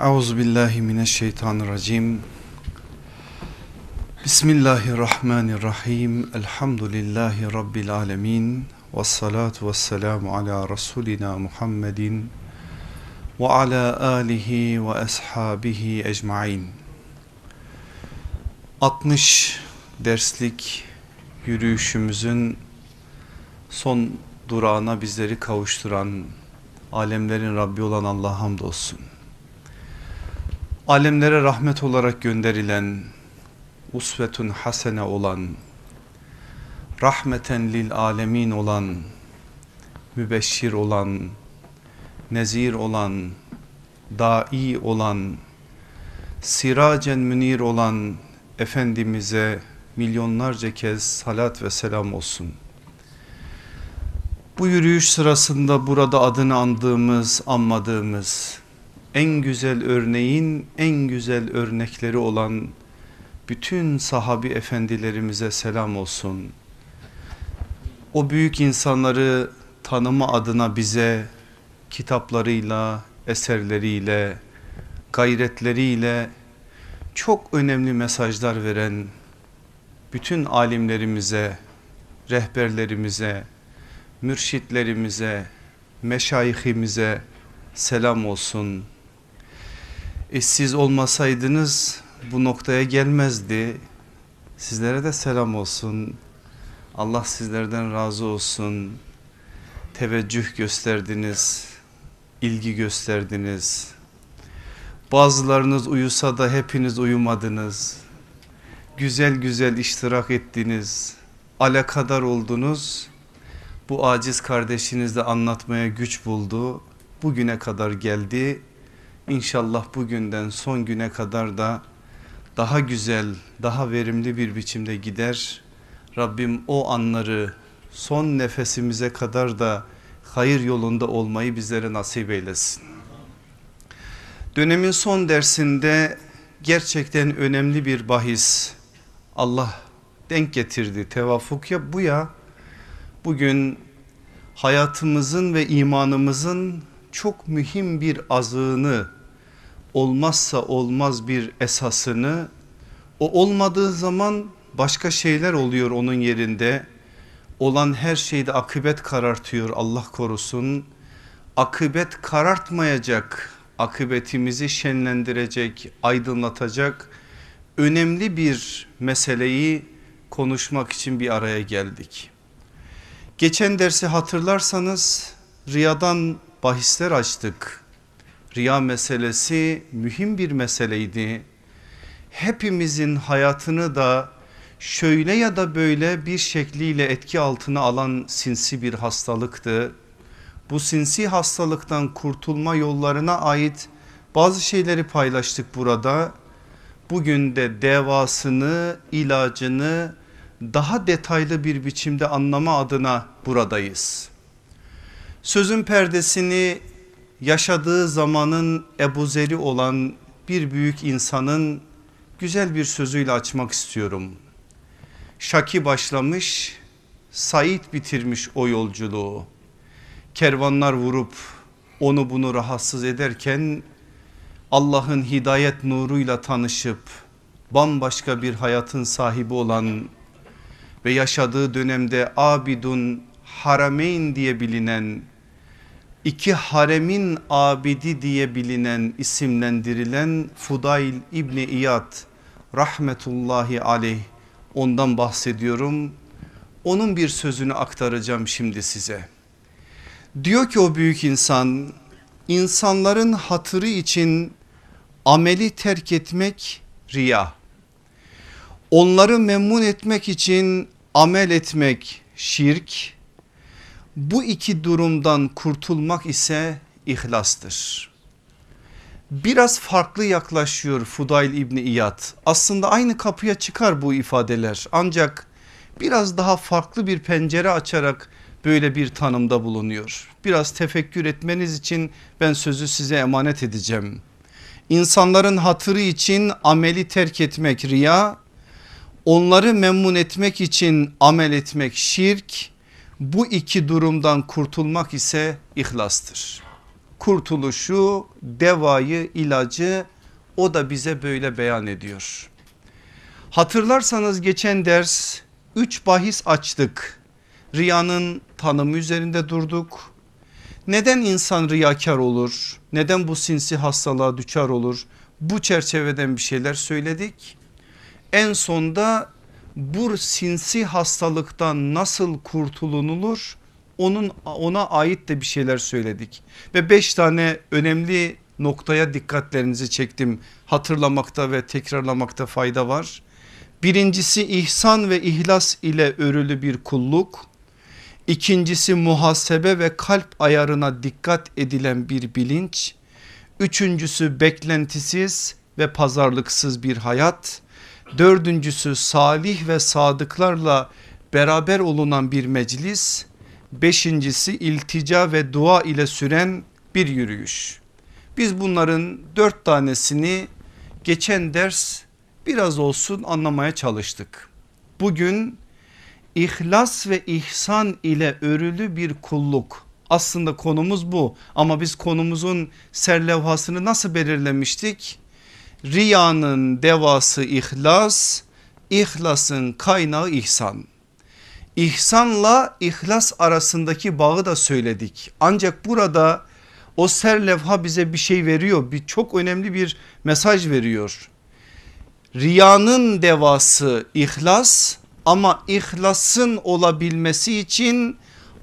Euzu billahi mineşşeytanirracim. Bismillahirrahmanirrahim. Elhamdülillahi rabbil alamin. Ves salatu vesselamu ala rasulina Muhammedin ve ala alihi ve ashabihi ecmaîn. 60 derslik yürüyüşümüzün son durağına bizleri kavuşturan alemlerin Rabbi olan Allah'a hamdolsun alemlere rahmet olarak gönderilen usvetun hasene olan rahmeten lil alemin olan mübeşşir olan nezir olan dai olan siracen münir olan Efendimiz'e milyonlarca kez salat ve selam olsun. Bu yürüyüş sırasında burada adını andığımız, anmadığımız en güzel örneğin en güzel örnekleri olan bütün sahabi efendilerimize selam olsun. O büyük insanları tanıma adına bize kitaplarıyla, eserleriyle, gayretleriyle çok önemli mesajlar veren bütün alimlerimize, rehberlerimize, mürşitlerimize, meşayihimize selam olsun e siz olmasaydınız bu noktaya gelmezdi. Sizlere de selam olsun. Allah sizlerden razı olsun. Teveccüh gösterdiniz. ilgi gösterdiniz. Bazılarınız uyusa da hepiniz uyumadınız. Güzel güzel iştirak ettiniz. Alakadar oldunuz. Bu aciz kardeşiniz de anlatmaya güç buldu. Bugüne kadar geldi İnşallah bugünden son güne kadar da daha güzel, daha verimli bir biçimde gider. Rabbim o anları son nefesimize kadar da hayır yolunda olmayı bizlere nasip eylesin. Dönemin son dersinde gerçekten önemli bir bahis Allah denk getirdi. Tevafuk ya bu ya. Bugün hayatımızın ve imanımızın çok mühim bir azığını olmazsa olmaz bir esasını o olmadığı zaman başka şeyler oluyor onun yerinde. Olan her şeyde akıbet karartıyor Allah korusun. Akıbet karartmayacak, akıbetimizi şenlendirecek, aydınlatacak önemli bir meseleyi konuşmak için bir araya geldik. Geçen dersi hatırlarsanız riyadan bahisler açtık riya meselesi mühim bir meseleydi. Hepimizin hayatını da şöyle ya da böyle bir şekliyle etki altına alan sinsi bir hastalıktı. Bu sinsi hastalıktan kurtulma yollarına ait bazı şeyleri paylaştık burada. Bugün de devasını, ilacını daha detaylı bir biçimde anlama adına buradayız. Sözün perdesini yaşadığı zamanın Ebu Zeri olan bir büyük insanın güzel bir sözüyle açmak istiyorum. Şaki başlamış, Said bitirmiş o yolculuğu. Kervanlar vurup onu bunu rahatsız ederken Allah'ın hidayet nuruyla tanışıp bambaşka bir hayatın sahibi olan ve yaşadığı dönemde Abidun Harameyn diye bilinen iki haremin abidi diye bilinen isimlendirilen Fudayl İbni İyad rahmetullahi aleyh ondan bahsediyorum. Onun bir sözünü aktaracağım şimdi size. Diyor ki o büyük insan insanların hatırı için ameli terk etmek riya. Onları memnun etmek için amel etmek şirk bu iki durumdan kurtulmak ise ihlastır. Biraz farklı yaklaşıyor Fudayl İbni İyad. Aslında aynı kapıya çıkar bu ifadeler ancak biraz daha farklı bir pencere açarak böyle bir tanımda bulunuyor. Biraz tefekkür etmeniz için ben sözü size emanet edeceğim. İnsanların hatırı için ameli terk etmek riya, onları memnun etmek için amel etmek şirk, bu iki durumdan kurtulmak ise ihlastır. kurtuluşu, devayı, ilacı o da bize böyle beyan ediyor. Hatırlarsanız geçen ders 3 bahis açtık. Riyanın tanımı üzerinde durduk. Neden insan riyakar olur? Neden bu sinsi hastalığa düçar olur? Bu çerçeveden bir şeyler söyledik. En sonda bu sinsi hastalıktan nasıl kurtulunulur? Onun ona ait de bir şeyler söyledik. Ve beş tane önemli noktaya dikkatlerinizi çektim. Hatırlamakta ve tekrarlamakta fayda var. Birincisi ihsan ve ihlas ile örülü bir kulluk. İkincisi muhasebe ve kalp ayarına dikkat edilen bir bilinç. Üçüncüsü beklentisiz ve pazarlıksız bir hayat. Dördüncüsü salih ve sadıklarla beraber olunan bir meclis. Beşincisi iltica ve dua ile süren bir yürüyüş. Biz bunların dört tanesini geçen ders biraz olsun anlamaya çalıştık. Bugün ihlas ve ihsan ile örülü bir kulluk. Aslında konumuz bu ama biz konumuzun serlevhasını nasıl belirlemiştik? Riyanın devası ihlas, ihlasın kaynağı ihsan. İhsanla ihlas arasındaki bağı da söyledik. Ancak burada o serlevha bize bir şey veriyor. Bir çok önemli bir mesaj veriyor. Riyanın devası ihlas ama ihlasın olabilmesi için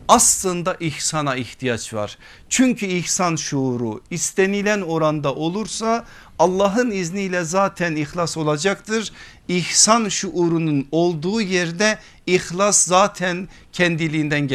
aslında ihsana ihtiyaç var. Çünkü ihsan şuuru istenilen oranda olursa Allah'ın izniyle zaten ihlas olacaktır. İhsan şuurunun olduğu yerde ihlas zaten kendiliğinden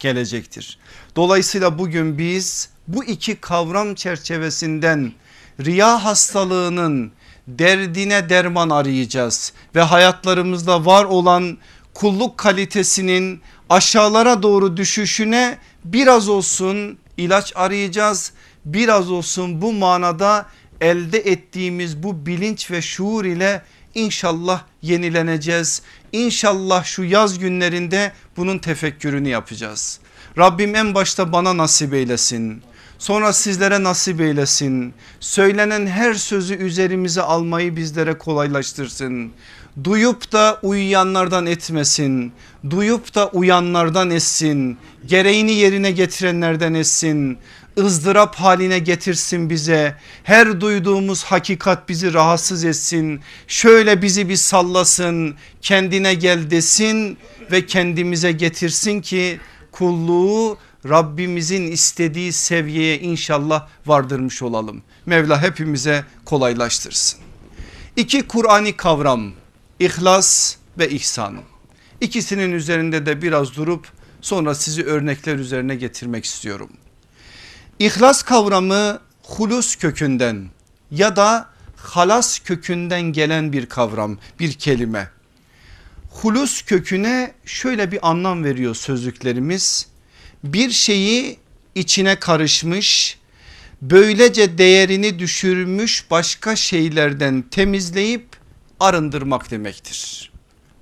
gelecektir. Dolayısıyla bugün biz bu iki kavram çerçevesinden riya hastalığının derdine derman arayacağız ve hayatlarımızda var olan kulluk kalitesinin aşağılara doğru düşüşüne biraz olsun ilaç arayacağız. Biraz olsun bu manada elde ettiğimiz bu bilinç ve şuur ile inşallah yenileneceğiz. İnşallah şu yaz günlerinde bunun tefekkürünü yapacağız. Rabbim en başta bana nasip eylesin. Sonra sizlere nasip eylesin. Söylenen her sözü üzerimize almayı bizlere kolaylaştırsın. Duyup da uyuyanlardan etmesin. Duyup da uyanlardan etsin. Gereğini yerine getirenlerden etsin ızdırap haline getirsin bize. Her duyduğumuz hakikat bizi rahatsız etsin. Şöyle bizi bir sallasın kendine gel desin ve kendimize getirsin ki kulluğu Rabbimizin istediği seviyeye inşallah vardırmış olalım. Mevla hepimize kolaylaştırsın. İki Kur'ani kavram ihlas ve ihsan. İkisinin üzerinde de biraz durup sonra sizi örnekler üzerine getirmek istiyorum. İhlas kavramı hulus kökünden ya da halas kökünden gelen bir kavram bir kelime. Hulus köküne şöyle bir anlam veriyor sözlüklerimiz. Bir şeyi içine karışmış böylece değerini düşürmüş başka şeylerden temizleyip arındırmak demektir.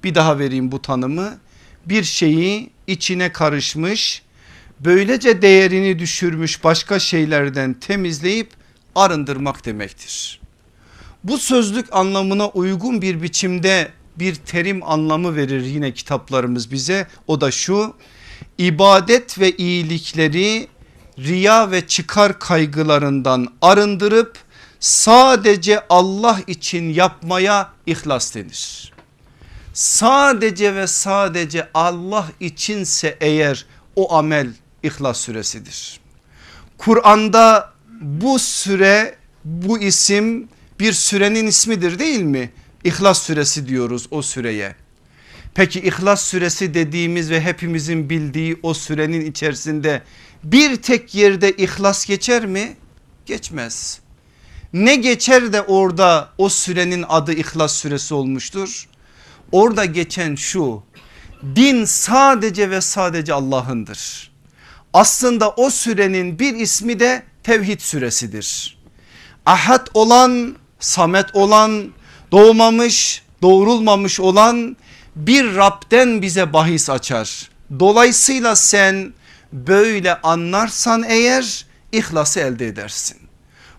Bir daha vereyim bu tanımı. Bir şeyi içine karışmış böylece değerini düşürmüş başka şeylerden temizleyip arındırmak demektir. Bu sözlük anlamına uygun bir biçimde bir terim anlamı verir yine kitaplarımız bize o da şu ibadet ve iyilikleri riya ve çıkar kaygılarından arındırıp sadece Allah için yapmaya ihlas denir. Sadece ve sadece Allah içinse eğer o amel İhlas suresidir. Kur'an'da bu süre bu isim bir sürenin ismidir değil mi? İhlas suresi diyoruz o süreye. Peki İhlas suresi dediğimiz ve hepimizin bildiği o sürenin içerisinde bir tek yerde ihlas geçer mi? Geçmez. Ne geçer de orada o sürenin adı İhlas suresi olmuştur? Orada geçen şu din sadece ve sadece Allah'ındır aslında o sürenin bir ismi de tevhid süresidir. Ahad olan, samet olan, doğmamış, doğrulmamış olan bir Rab'den bize bahis açar. Dolayısıyla sen böyle anlarsan eğer İhlası elde edersin.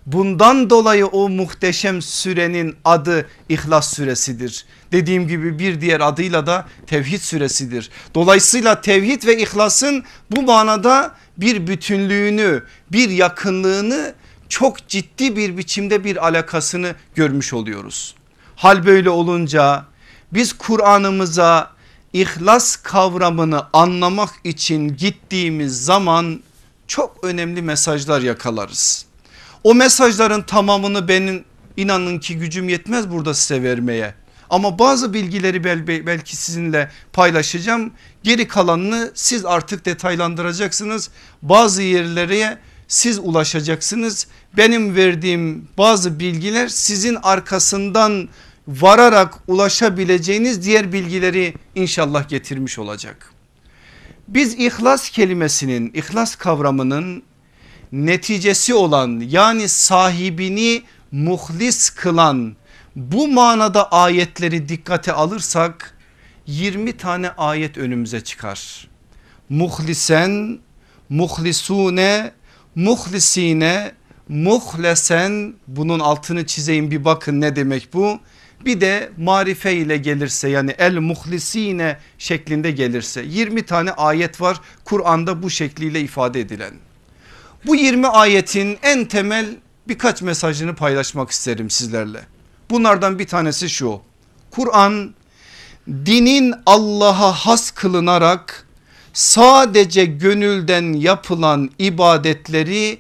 Bundan dolayı o muhteşem sürenin adı İhlas süresidir. Dediğim gibi bir diğer adıyla da Tevhid süresidir. Dolayısıyla tevhid ve ihlasın bu manada bir bütünlüğünü, bir yakınlığını çok ciddi bir biçimde bir alakasını görmüş oluyoruz. Hal böyle olunca biz Kur'an'ımıza ihlas kavramını anlamak için gittiğimiz zaman çok önemli mesajlar yakalarız. O mesajların tamamını benim inanın ki gücüm yetmez burada size vermeye. Ama bazı bilgileri belki sizinle paylaşacağım. Geri kalanını siz artık detaylandıracaksınız. Bazı yerlere siz ulaşacaksınız. Benim verdiğim bazı bilgiler sizin arkasından vararak ulaşabileceğiniz diğer bilgileri inşallah getirmiş olacak. Biz ihlas kelimesinin, ihlas kavramının neticesi olan yani sahibini muhlis kılan bu manada ayetleri dikkate alırsak 20 tane ayet önümüze çıkar. Muhlisen, muhlisune, muhlisine, muhlesen bunun altını çizeyim bir bakın ne demek bu. Bir de marife ile gelirse yani el muhlisine şeklinde gelirse 20 tane ayet var Kur'an'da bu şekliyle ifade edilen. Bu 20 ayetin en temel birkaç mesajını paylaşmak isterim sizlerle. Bunlardan bir tanesi şu. Kur'an dinin Allah'a has kılınarak sadece gönülden yapılan ibadetleri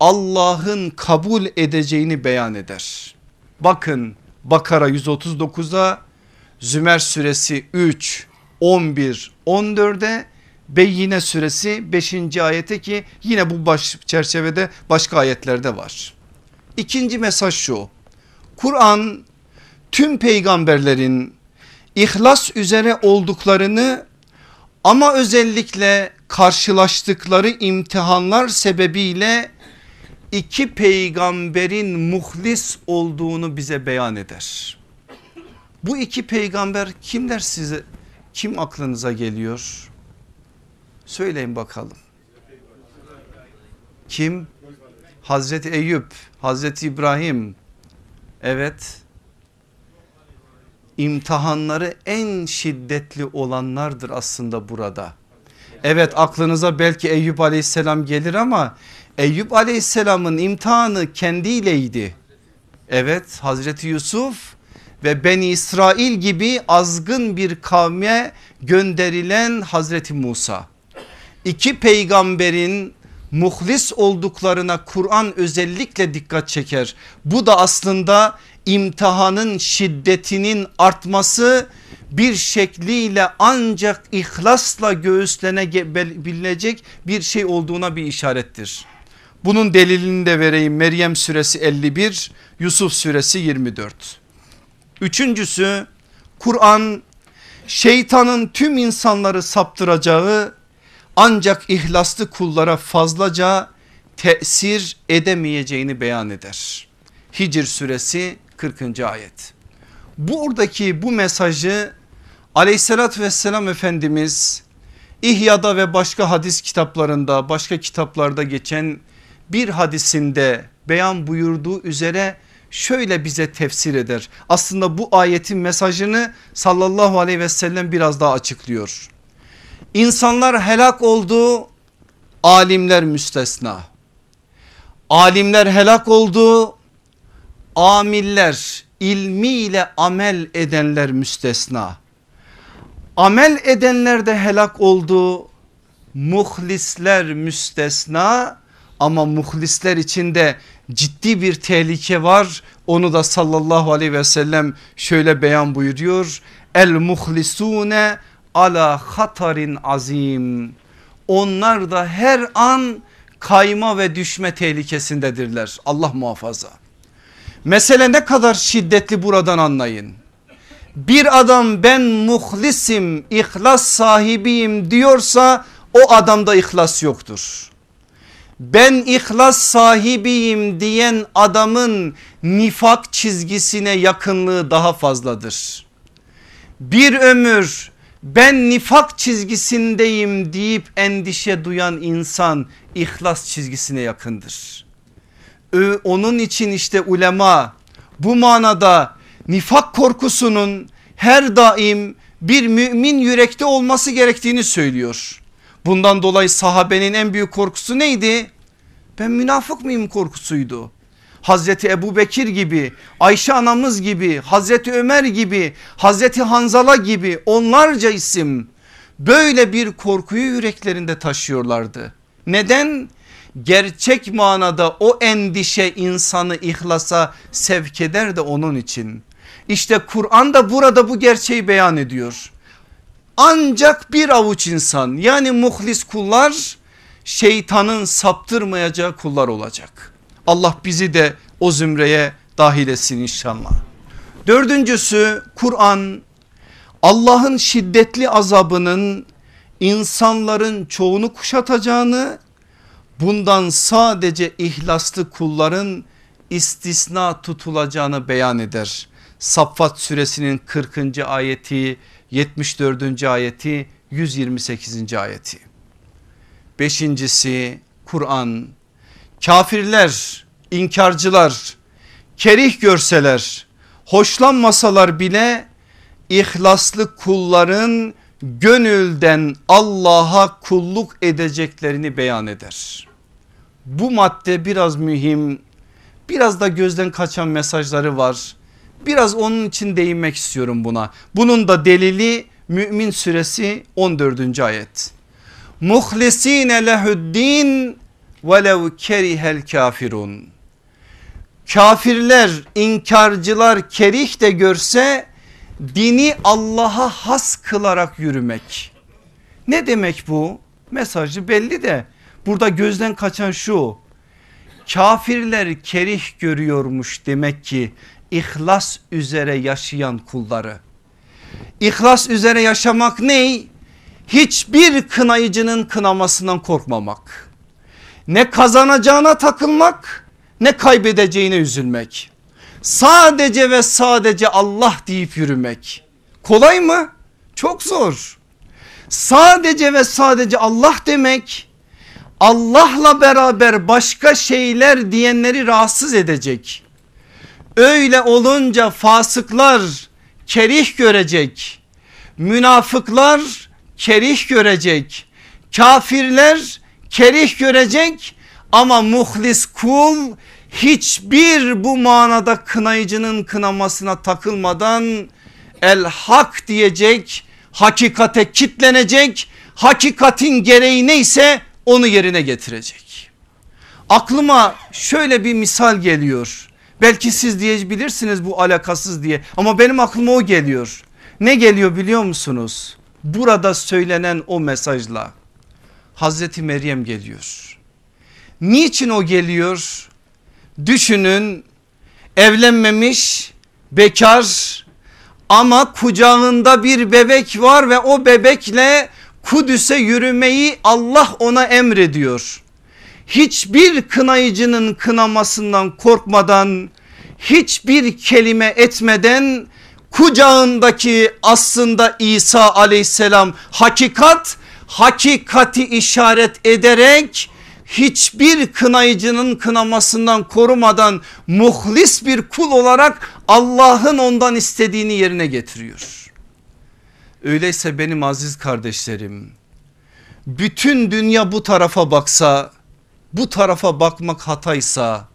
Allah'ın kabul edeceğini beyan eder. Bakın Bakara 139'a Zümer suresi 3 11 14'e Beyyine suresi 5. ayete ki yine bu baş çerçevede başka ayetlerde var. İkinci mesaj şu Kur'an tüm peygamberlerin ihlas üzere olduklarını ama özellikle karşılaştıkları imtihanlar sebebiyle iki peygamberin muhlis olduğunu bize beyan eder. Bu iki peygamber kimler size kim aklınıza geliyor? Söyleyin bakalım. Kim? Hazreti Eyüp, Hazreti İbrahim. Evet. İmtihanları en şiddetli olanlardır aslında burada. Evet aklınıza belki Eyüp aleyhisselam gelir ama Eyüp aleyhisselamın imtihanı kendiyleydi. Evet Hazreti Yusuf ve Beni İsrail gibi azgın bir kavme gönderilen Hazreti Musa. İki peygamberin muhlis olduklarına Kur'an özellikle dikkat çeker. Bu da aslında imtihanın şiddetinin artması bir şekliyle ancak ihlasla göğüslenebilecek bir şey olduğuna bir işarettir. Bunun delilini de vereyim Meryem suresi 51 Yusuf suresi 24. Üçüncüsü Kur'an şeytanın tüm insanları saptıracağı ancak ihlaslı kullara fazlaca tesir edemeyeceğini beyan eder. Hicr suresi 40. ayet. Buradaki bu mesajı aleyhissalatü vesselam Efendimiz İhya'da ve başka hadis kitaplarında başka kitaplarda geçen bir hadisinde beyan buyurduğu üzere şöyle bize tefsir eder. Aslında bu ayetin mesajını sallallahu aleyhi ve sellem biraz daha açıklıyor. İnsanlar helak oldu alimler müstesna. Alimler helak oldu amiller ilmiyle amel edenler müstesna. Amel edenler de helak oldu muhlisler müstesna ama muhlisler içinde ciddi bir tehlike var. Onu da sallallahu aleyhi ve sellem şöyle beyan buyuruyor. El muhlisune ala hatarin azim. Onlar da her an kayma ve düşme tehlikesindedirler. Allah muhafaza. Mesele ne kadar şiddetli buradan anlayın. Bir adam ben muhlisim, ihlas sahibiyim diyorsa o adamda ihlas yoktur. Ben ihlas sahibiyim diyen adamın nifak çizgisine yakınlığı daha fazladır. Bir ömür ben nifak çizgisindeyim deyip endişe duyan insan ihlas çizgisine yakındır. Onun için işte ulema bu manada nifak korkusunun her daim bir mümin yürekte olması gerektiğini söylüyor. Bundan dolayı sahabenin en büyük korkusu neydi? Ben münafık mıyım korkusuydu. Hazreti Ebu Bekir gibi Ayşe anamız gibi Hazreti Ömer gibi Hazreti Hanzala gibi onlarca isim böyle bir korkuyu yüreklerinde taşıyorlardı. Neden? Gerçek manada o endişe insanı ihlasa sevk eder de onun için. İşte Kur'an da burada bu gerçeği beyan ediyor. Ancak bir avuç insan yani muhlis kullar şeytanın saptırmayacağı kullar olacak. Allah bizi de o zümreye dahil etsin inşallah. Dördüncüsü Kur'an Allah'ın şiddetli azabının insanların çoğunu kuşatacağını bundan sadece ihlaslı kulların istisna tutulacağını beyan eder. Saffat suresinin 40. ayeti 74. ayeti 128. ayeti. Beşincisi Kur'an kafirler inkarcılar kerih görseler hoşlanmasalar bile ihlaslı kulların gönülden Allah'a kulluk edeceklerini beyan eder. Bu madde biraz mühim biraz da gözden kaçan mesajları var. Biraz onun için değinmek istiyorum buna. Bunun da delili Mümin suresi 14. ayet. Muhlisine lehuddin velev kerihel kafirun. Kafirler inkarcılar kerih de görse dini Allah'a has kılarak yürümek. Ne demek bu? Mesajı belli de burada gözden kaçan şu. Kafirler kerih görüyormuş demek ki ihlas üzere yaşayan kulları. İhlas üzere yaşamak ne? Hiçbir kınayıcının kınamasından korkmamak. Ne kazanacağına takılmak ne kaybedeceğine üzülmek. Sadece ve sadece Allah deyip yürümek. Kolay mı? Çok zor. Sadece ve sadece Allah demek Allah'la beraber başka şeyler diyenleri rahatsız edecek. Öyle olunca fasıklar kerih görecek. Münafıklar kerih görecek. Kafirler kerih görecek ama muhlis kul hiçbir bu manada kınayıcının kınamasına takılmadan el hak diyecek hakikate kitlenecek hakikatin gereği neyse onu yerine getirecek. Aklıma şöyle bir misal geliyor. Belki siz diyebilirsiniz bu alakasız diye ama benim aklıma o geliyor. Ne geliyor biliyor musunuz? Burada söylenen o mesajla Hazreti Meryem geliyor. Niçin o geliyor? Düşünün evlenmemiş bekar ama kucağında bir bebek var ve o bebekle Kudüs'e yürümeyi Allah ona emrediyor. Hiçbir kınayıcının kınamasından korkmadan hiçbir kelime etmeden kucağındaki aslında İsa aleyhisselam hakikat hakikati işaret ederek hiçbir kınayıcının kınamasından korumadan muhlis bir kul olarak Allah'ın ondan istediğini yerine getiriyor. Öyleyse benim aziz kardeşlerim bütün dünya bu tarafa baksa bu tarafa bakmak hataysa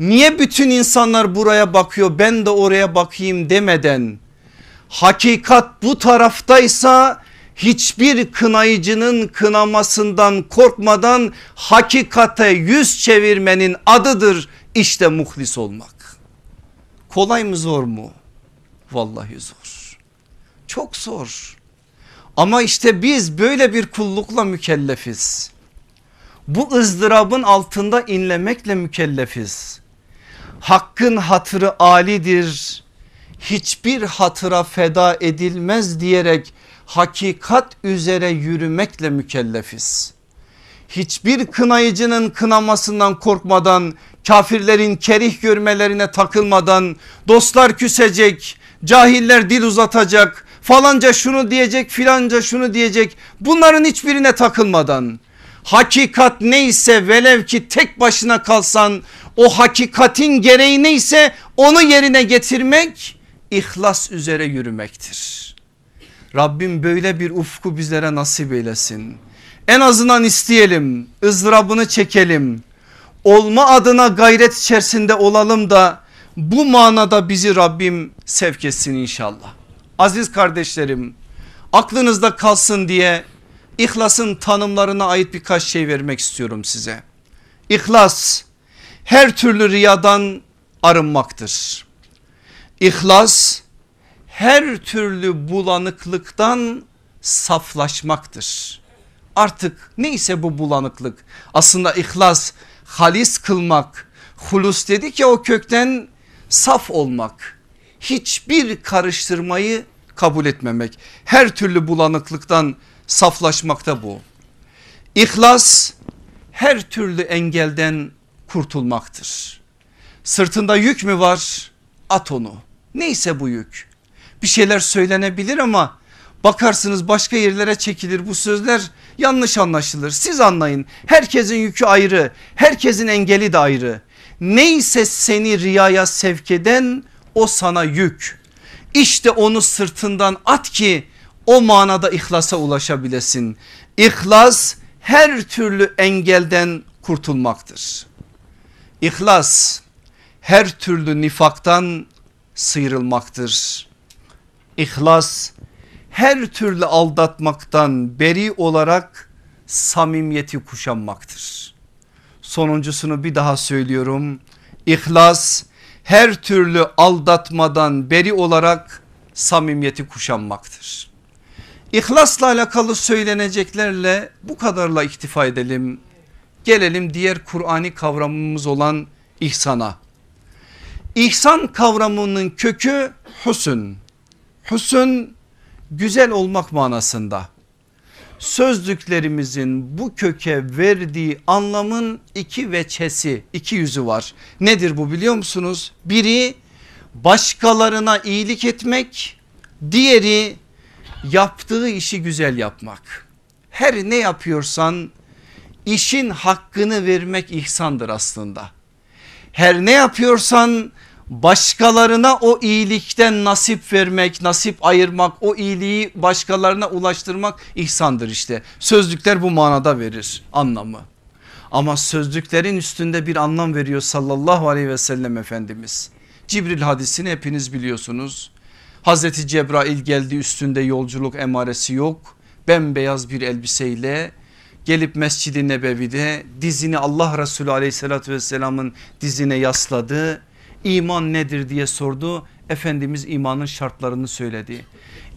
niye bütün insanlar buraya bakıyor ben de oraya bakayım demeden hakikat bu taraftaysa hiçbir kınayıcının kınamasından korkmadan hakikate yüz çevirmenin adıdır işte muhlis olmak. Kolay mı zor mu? Vallahi zor. Çok zor. Ama işte biz böyle bir kullukla mükellefiz. Bu ızdırabın altında inlemekle mükellefiz. Hakkın hatırı alidir. Hiçbir hatıra feda edilmez diyerek hakikat üzere yürümekle mükellefiz. Hiçbir kınayıcının kınamasından korkmadan kafirlerin kerih görmelerine takılmadan dostlar küsecek cahiller dil uzatacak Falanca şunu diyecek filanca şunu diyecek bunların hiçbirine takılmadan hakikat neyse velev ki tek başına kalsan o hakikatin gereği neyse onu yerine getirmek ihlas üzere yürümektir. Rabbim böyle bir ufku bizlere nasip eylesin. En azından isteyelim ızdırabını çekelim. Olma adına gayret içerisinde olalım da bu manada bizi Rabbim sevk etsin inşallah. Aziz kardeşlerim aklınızda kalsın diye İhlasın tanımlarına ait birkaç şey vermek istiyorum size. İhlas her türlü riyadan arınmaktır. İhlas her türlü bulanıklıktan saflaşmaktır. Artık neyse bu bulanıklık aslında ihlas halis kılmak hulus dedik ya o kökten saf olmak hiçbir karıştırmayı kabul etmemek her türlü bulanıklıktan saflaşmakta bu. İhlas her türlü engelden kurtulmaktır. Sırtında yük mü var? At onu. Neyse bu yük. Bir şeyler söylenebilir ama bakarsınız başka yerlere çekilir bu sözler yanlış anlaşılır. Siz anlayın herkesin yükü ayrı herkesin engeli de ayrı. Neyse seni riyaya sevk eden o sana yük. İşte onu sırtından at ki o manada ihlasa ulaşabilesin. İhlas her türlü engelden kurtulmaktır. İhlas her türlü nifaktan sıyrılmaktır. İhlas her türlü aldatmaktan beri olarak samimiyeti kuşanmaktır. Sonuncusunu bir daha söylüyorum. İhlas her türlü aldatmadan beri olarak samimiyeti kuşanmaktır. İhlasla alakalı söyleneceklerle bu kadarla iktifa edelim. Gelelim diğer Kur'ani kavramımız olan ihsana. İhsan kavramının kökü husn. Husn güzel olmak manasında. Sözlüklerimizin bu köke verdiği anlamın iki veçesi, iki yüzü var. Nedir bu biliyor musunuz? Biri başkalarına iyilik etmek, diğeri yaptığı işi güzel yapmak. Her ne yapıyorsan işin hakkını vermek ihsandır aslında. Her ne yapıyorsan başkalarına o iyilikten nasip vermek, nasip ayırmak, o iyiliği başkalarına ulaştırmak ihsandır işte. Sözlükler bu manada verir anlamı. Ama sözlüklerin üstünde bir anlam veriyor sallallahu aleyhi ve sellem Efendimiz. Cibril hadisini hepiniz biliyorsunuz. Hazreti Cebrail geldi üstünde yolculuk emaresi yok. Bembeyaz bir elbiseyle gelip Mescid-i Nebevi'de dizini Allah Resulü aleyhissalatü vesselamın dizine yasladı. İman nedir diye sordu. Efendimiz imanın şartlarını söyledi.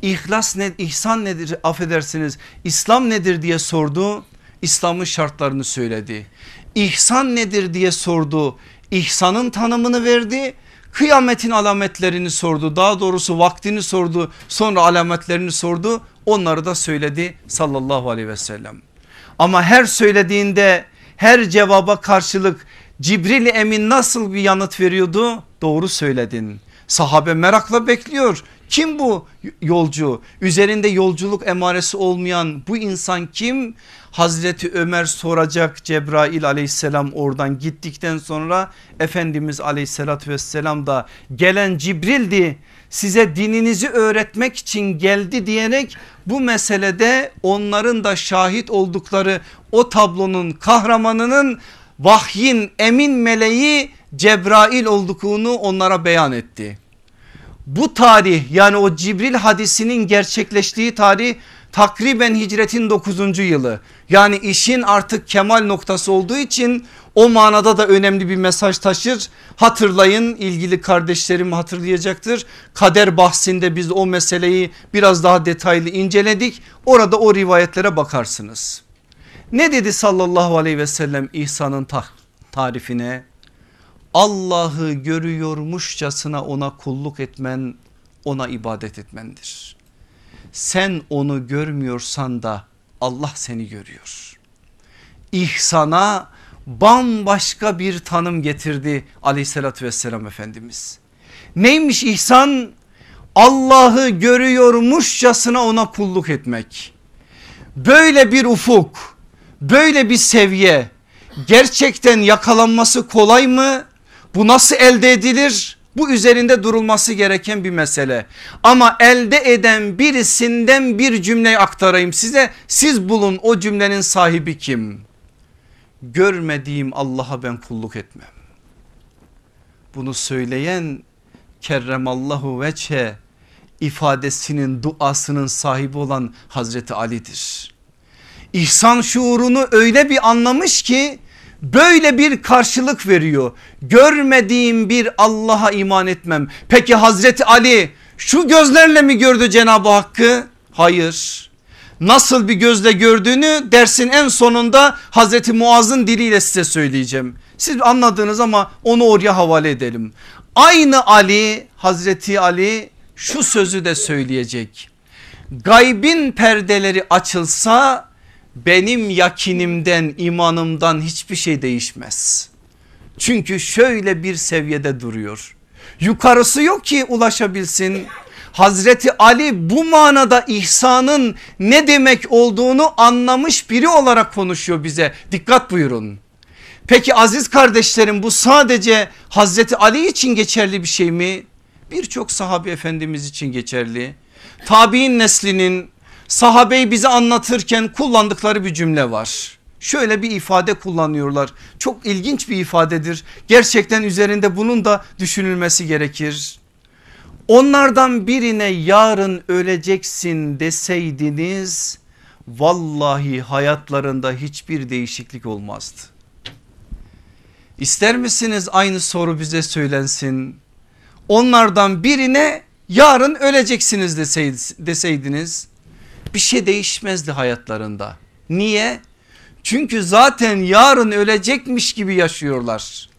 İhlas ne, ihsan nedir affedersiniz İslam nedir diye sordu. İslam'ın şartlarını söyledi. İhsan nedir diye sordu. İhsanın tanımını verdi Kıyametin alametlerini sordu daha doğrusu vaktini sordu sonra alametlerini sordu onları da söyledi sallallahu aleyhi ve sellem. Ama her söylediğinde her cevaba karşılık Cibril Emin nasıl bir yanıt veriyordu? Doğru söyledin. Sahabe merakla bekliyor. Kim bu yolcu? Üzerinde yolculuk emaresi olmayan bu insan kim? Hazreti Ömer soracak Cebrail aleyhisselam oradan gittikten sonra Efendimiz aleyhissalatü vesselam da gelen Cibril'di size dininizi öğretmek için geldi diyerek bu meselede onların da şahit oldukları o tablonun kahramanının vahyin emin meleği Cebrail olduğunu onlara beyan etti. Bu tarih yani o Cibril hadisinin gerçekleştiği tarih takriben hicretin 9. yılı. Yani işin artık kemal noktası olduğu için o manada da önemli bir mesaj taşır. Hatırlayın ilgili kardeşlerim hatırlayacaktır. Kader bahsinde biz o meseleyi biraz daha detaylı inceledik. Orada o rivayetlere bakarsınız. Ne dedi sallallahu aleyhi ve sellem İsa'nın tarifine? Allah'ı görüyormuşçasına ona kulluk etmen ona ibadet etmendir. Sen onu görmüyorsan da Allah seni görüyor. İhsana bambaşka bir tanım getirdi aleyhissalatü vesselam Efendimiz. Neymiş ihsan? Allah'ı görüyormuşçasına ona kulluk etmek. Böyle bir ufuk, böyle bir seviye gerçekten yakalanması kolay mı? Bu nasıl elde edilir? Bu üzerinde durulması gereken bir mesele. Ama elde eden birisinden bir cümleyi aktarayım size. Siz bulun o cümlenin sahibi kim? Görmediğim Allah'a ben kulluk etmem. Bunu söyleyen kerremallahu veçhe ifadesinin duasının sahibi olan Hazreti Ali'dir. İhsan şuurunu öyle bir anlamış ki böyle bir karşılık veriyor. Görmediğim bir Allah'a iman etmem. Peki Hazreti Ali şu gözlerle mi gördü Cenab-ı Hakk'ı? Hayır. Nasıl bir gözle gördüğünü dersin en sonunda Hazreti Muaz'ın diliyle size söyleyeceğim. Siz anladınız ama onu oraya havale edelim. Aynı Ali Hazreti Ali şu sözü de söyleyecek. Gaybin perdeleri açılsa benim yakinimden imanımdan hiçbir şey değişmez. Çünkü şöyle bir seviyede duruyor. Yukarısı yok ki ulaşabilsin. Hazreti Ali bu manada ihsanın ne demek olduğunu anlamış biri olarak konuşuyor bize. Dikkat buyurun. Peki aziz kardeşlerim bu sadece Hazreti Ali için geçerli bir şey mi? Birçok sahabe efendimiz için geçerli. Tabi'in neslinin sahabeyi bize anlatırken kullandıkları bir cümle var. Şöyle bir ifade kullanıyorlar. Çok ilginç bir ifadedir. Gerçekten üzerinde bunun da düşünülmesi gerekir. Onlardan birine yarın öleceksin deseydiniz vallahi hayatlarında hiçbir değişiklik olmazdı. İster misiniz aynı soru bize söylensin? Onlardan birine yarın öleceksiniz deseydiniz bir şey değişmezdi hayatlarında. Niye? Çünkü zaten yarın ölecekmiş gibi yaşıyorlar.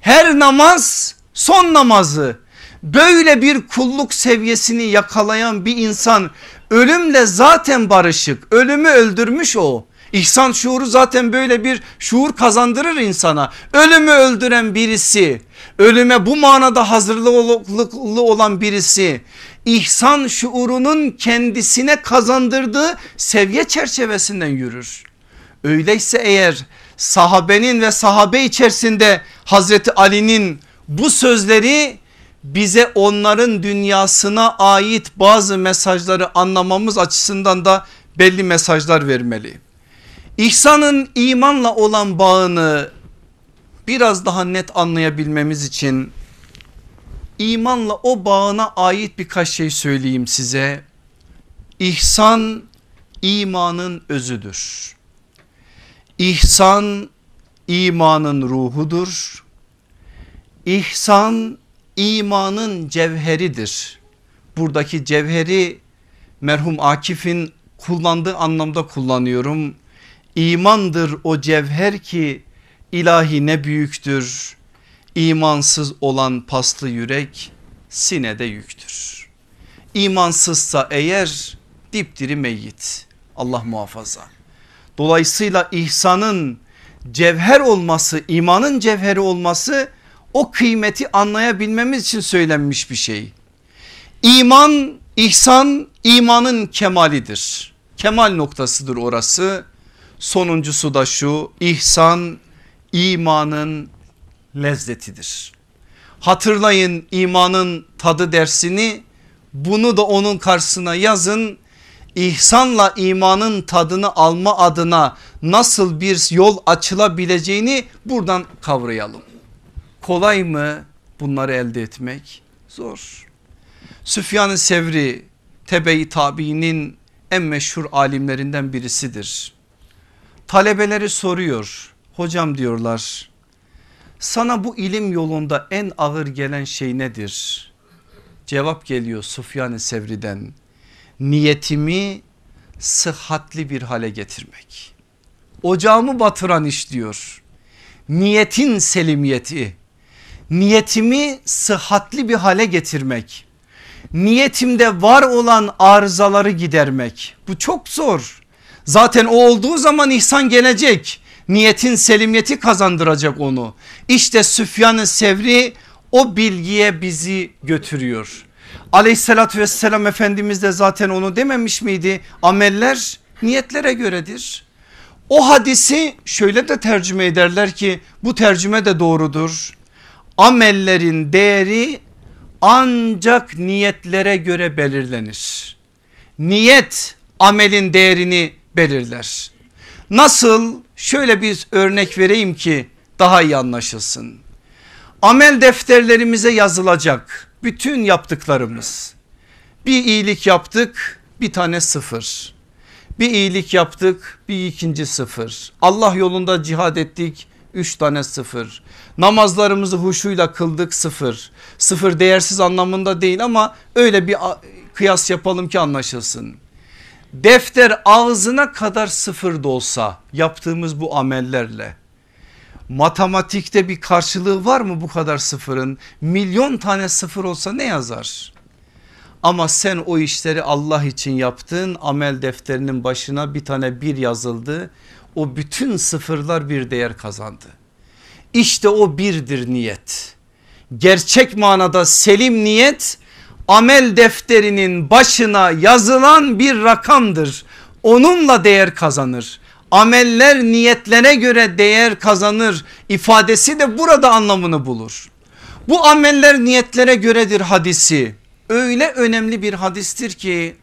Her namaz son namazı böyle bir kulluk seviyesini yakalayan bir insan ölümle zaten barışık ölümü öldürmüş o. İhsan şuuru zaten böyle bir şuur kazandırır insana. Ölümü öldüren birisi, ölüme bu manada hazırlıklı olan birisi ihsan şuurunun kendisine kazandırdığı seviye çerçevesinden yürür. Öyleyse eğer sahabenin ve sahabe içerisinde Hazreti Ali'nin bu sözleri bize onların dünyasına ait bazı mesajları anlamamız açısından da belli mesajlar vermeli. İhsanın imanla olan bağını biraz daha net anlayabilmemiz için imanla o bağına ait birkaç şey söyleyeyim size. İhsan imanın özüdür. İhsan imanın ruhudur. İhsan imanın cevheridir. Buradaki cevheri merhum Akif'in kullandığı anlamda kullanıyorum. İmandır o cevher ki ilahi ne büyüktür. İmansız olan paslı yürek sinede yüktür. İmansızsa eğer dipdiri meyyit Allah muhafaza. Dolayısıyla ihsanın cevher olması imanın cevheri olması o kıymeti anlayabilmemiz için söylenmiş bir şey. İman ihsan imanın kemalidir. Kemal noktasıdır orası. Sonuncusu da şu ihsan imanın lezzetidir. Hatırlayın imanın tadı dersini bunu da onun karşısına yazın. İhsanla imanın tadını alma adına nasıl bir yol açılabileceğini buradan kavrayalım. Kolay mı bunları elde etmek? Zor. Süfyan-ı Sevri tebe-i tabiinin en meşhur alimlerinden birisidir. Talebeleri soruyor. Hocam diyorlar sana bu ilim yolunda en ağır gelen şey nedir? Cevap geliyor Sufyan-ı Sevri'den. Niyetimi sıhhatli bir hale getirmek. Ocağımı batıran iş diyor. Niyetin selimiyeti. Niyetimi sıhhatli bir hale getirmek. Niyetimde var olan arızaları gidermek. Bu çok zor. Zaten o olduğu zaman ihsan gelecek niyetin selimiyeti kazandıracak onu. İşte Süfyan-ı Sevri o bilgiye bizi götürüyor. Aleyhissalatü vesselam Efendimiz de zaten onu dememiş miydi? Ameller niyetlere göredir. O hadisi şöyle de tercüme ederler ki bu tercüme de doğrudur. Amellerin değeri ancak niyetlere göre belirlenir. Niyet amelin değerini belirler. Nasıl? Şöyle bir örnek vereyim ki daha iyi anlaşılsın. Amel defterlerimize yazılacak bütün yaptıklarımız. Bir iyilik yaptık bir tane sıfır. Bir iyilik yaptık bir ikinci sıfır. Allah yolunda cihad ettik üç tane sıfır. Namazlarımızı huşuyla kıldık sıfır. Sıfır değersiz anlamında değil ama öyle bir kıyas yapalım ki anlaşılsın. Defter ağzına kadar sıfır da olsa yaptığımız bu amellerle matematikte bir karşılığı var mı bu kadar sıfırın? Milyon tane sıfır olsa ne yazar? Ama sen o işleri Allah için yaptın amel defterinin başına bir tane bir yazıldı. O bütün sıfırlar bir değer kazandı. İşte o birdir niyet. Gerçek manada selim niyet amel defterinin başına yazılan bir rakamdır. Onunla değer kazanır. Ameller niyetlere göre değer kazanır ifadesi de burada anlamını bulur. Bu ameller niyetlere göredir hadisi öyle önemli bir hadistir ki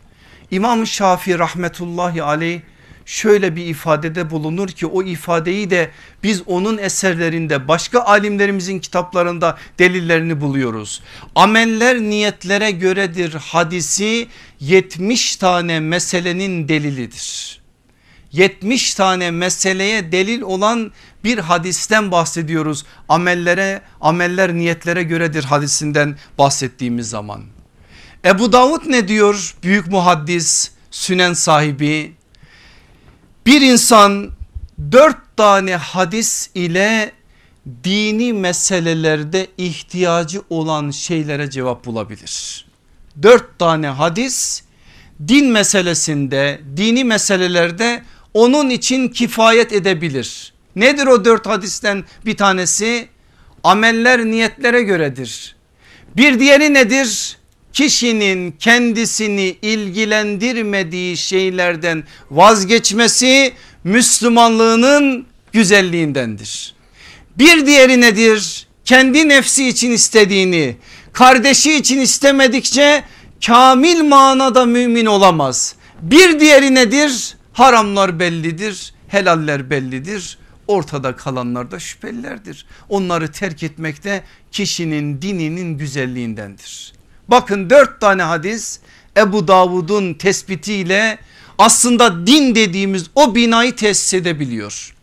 İmam Şafii rahmetullahi aleyh şöyle bir ifadede bulunur ki o ifadeyi de biz onun eserlerinde başka alimlerimizin kitaplarında delillerini buluyoruz. Ameller niyetlere göredir hadisi 70 tane meselenin delilidir. 70 tane meseleye delil olan bir hadisten bahsediyoruz. Amellere ameller niyetlere göredir hadisinden bahsettiğimiz zaman. Ebu Davud ne diyor büyük muhaddis sünen sahibi bir insan dört tane hadis ile dini meselelerde ihtiyacı olan şeylere cevap bulabilir. Dört tane hadis din meselesinde dini meselelerde onun için kifayet edebilir. Nedir o dört hadisten bir tanesi? Ameller niyetlere göredir. Bir diğeri nedir? Kişinin kendisini ilgilendirmediği şeylerden vazgeçmesi Müslümanlığının güzelliğindendir. Bir diğeri nedir? Kendi nefsi için istediğini kardeşi için istemedikçe kamil manada mümin olamaz. Bir diğeri nedir? Haramlar bellidir, helaller bellidir. Ortada kalanlar da şüphelilerdir. Onları terk etmekte kişinin dininin güzelliğindendir. Bakın dört tane hadis Ebu Davud'un tespitiyle aslında din dediğimiz o binayı tesis edebiliyor.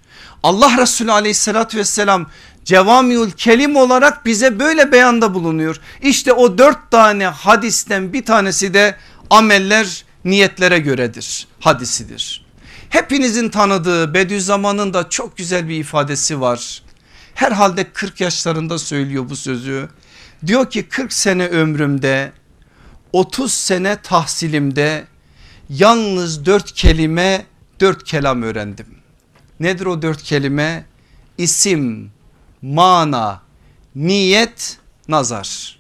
Allah Resulü aleyhissalatü vesselam cevamiül kelim olarak bize böyle beyanda bulunuyor. İşte o dört tane hadisten bir tanesi de ameller niyetlere göredir hadisidir. Hepinizin tanıdığı Bediüzzaman'ın da çok güzel bir ifadesi var. Herhalde 40 yaşlarında söylüyor bu sözü. Diyor ki 40 sene ömrümde 30 sene tahsilimde yalnız 4 kelime 4 kelam öğrendim. Nedir o 4 kelime? İsim, mana, niyet, nazar.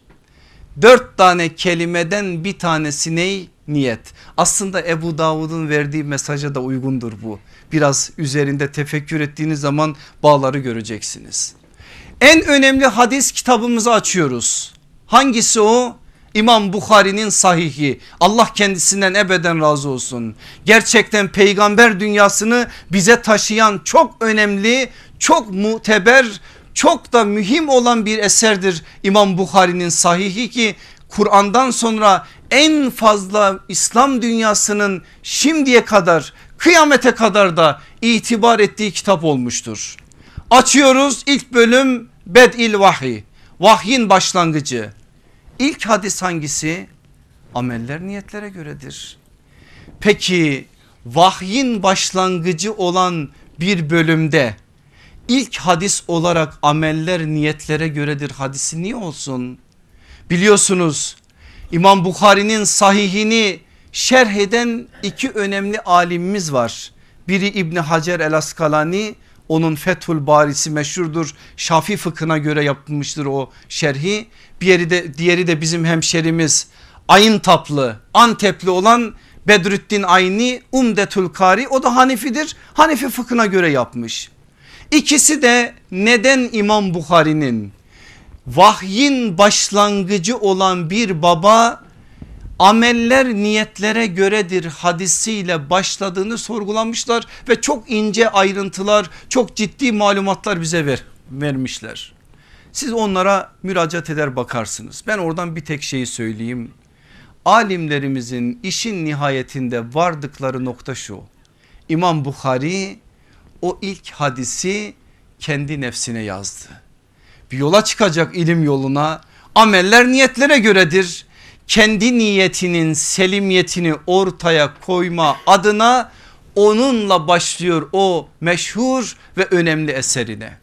Dört tane kelimeden bir tanesi ney? Niyet. Aslında Ebu Davud'un verdiği mesaja da uygundur bu. Biraz üzerinde tefekkür ettiğiniz zaman bağları göreceksiniz. En önemli hadis kitabımızı açıyoruz. Hangisi o? İmam Bukhari'nin sahihi Allah kendisinden ebeden razı olsun. Gerçekten peygamber dünyasını bize taşıyan çok önemli çok muteber çok da mühim olan bir eserdir İmam Bukhari'nin sahihi ki Kur'an'dan sonra en fazla İslam dünyasının şimdiye kadar kıyamete kadar da itibar ettiği kitap olmuştur. Açıyoruz ilk bölüm Bed'il Vahiy. Vahyin başlangıcı. İlk hadis hangisi? Ameller niyetlere göredir. Peki vahyin başlangıcı olan bir bölümde ilk hadis olarak ameller niyetlere göredir hadisi niye olsun? Biliyorsunuz İmam Bukhari'nin sahihini şerh eden iki önemli alimimiz var. Biri İbni Hacer el Askalani onun Fethul Barisi meşhurdur. Şafi fıkhına göre yapılmıştır o şerhi. Bir yeri de, diğeri de bizim hemşerimiz Ayın taplı Antepli olan Bedrüddin Ayni Umdetül Kari o da Hanefidir. Hanefi fıkhına göre yapmış. İkisi de neden İmam Bukhari'nin vahyin başlangıcı olan bir baba ameller niyetlere göredir hadisiyle başladığını sorgulamışlar ve çok ince ayrıntılar çok ciddi malumatlar bize ver, vermişler. Siz onlara müracaat eder bakarsınız. Ben oradan bir tek şeyi söyleyeyim. Alimlerimizin işin nihayetinde vardıkları nokta şu. İmam Bukhari o ilk hadisi kendi nefsine yazdı. Bir yola çıkacak ilim yoluna ameller niyetlere göredir. Kendi niyetinin selimiyetini ortaya koyma adına onunla başlıyor o meşhur ve önemli eserine.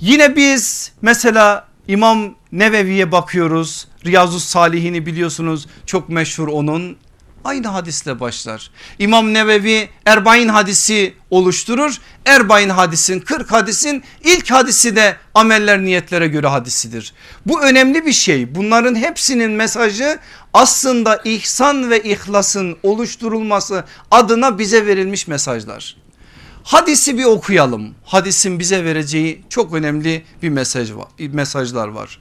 Yine biz mesela İmam Nevevi'ye bakıyoruz. Riyazu Salihini biliyorsunuz çok meşhur onun. Aynı hadisle başlar. İmam Nevevi Erbain hadisi oluşturur. Erbain hadisin 40 hadisin ilk hadisi de ameller niyetlere göre hadisidir. Bu önemli bir şey. Bunların hepsinin mesajı aslında ihsan ve ihlasın oluşturulması adına bize verilmiş mesajlar. Hadisi bir okuyalım. Hadisin bize vereceği çok önemli bir mesaj var, mesajlar var.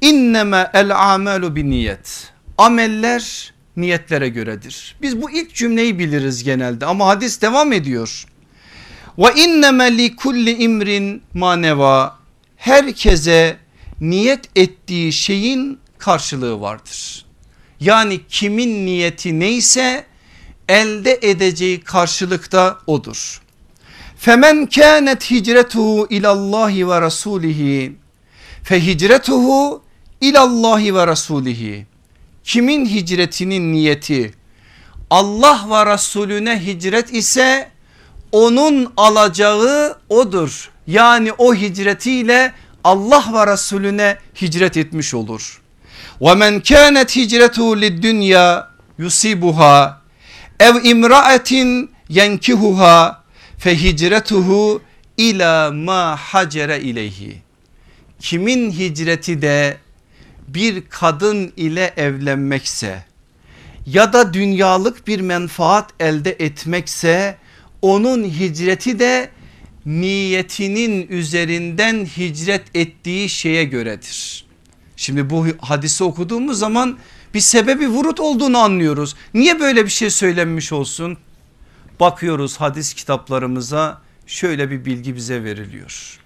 İnneme el amelu bi niyet. Ameller niyetlere göredir. Biz bu ilk cümleyi biliriz genelde ama hadis devam ediyor. Ve inneme li kulli imrin maneva. Herkese niyet ettiği şeyin karşılığı vardır. Yani kimin niyeti neyse elde edeceği karşılıkta odur. Femen kânet hicretuhu ilallahi ve rasulihi fe hicretuhu ilallahi ve rasulihi. Kimin hicretinin niyeti Allah ve Resulüne hicret ise onun alacağı odur. Yani o hicretiyle Allah ve Resulüne hicret etmiş olur. Kânet hicretuhu lid dünya yusibuha ev imraatin yenkihuha fe hicretuhu ila ma hacere ileyhi. Kimin hicreti de bir kadın ile evlenmekse ya da dünyalık bir menfaat elde etmekse onun hicreti de niyetinin üzerinden hicret ettiği şeye göredir. Şimdi bu hadisi okuduğumuz zaman bir sebebi vurut olduğunu anlıyoruz. Niye böyle bir şey söylenmiş olsun? Bakıyoruz hadis kitaplarımıza şöyle bir bilgi bize veriliyor.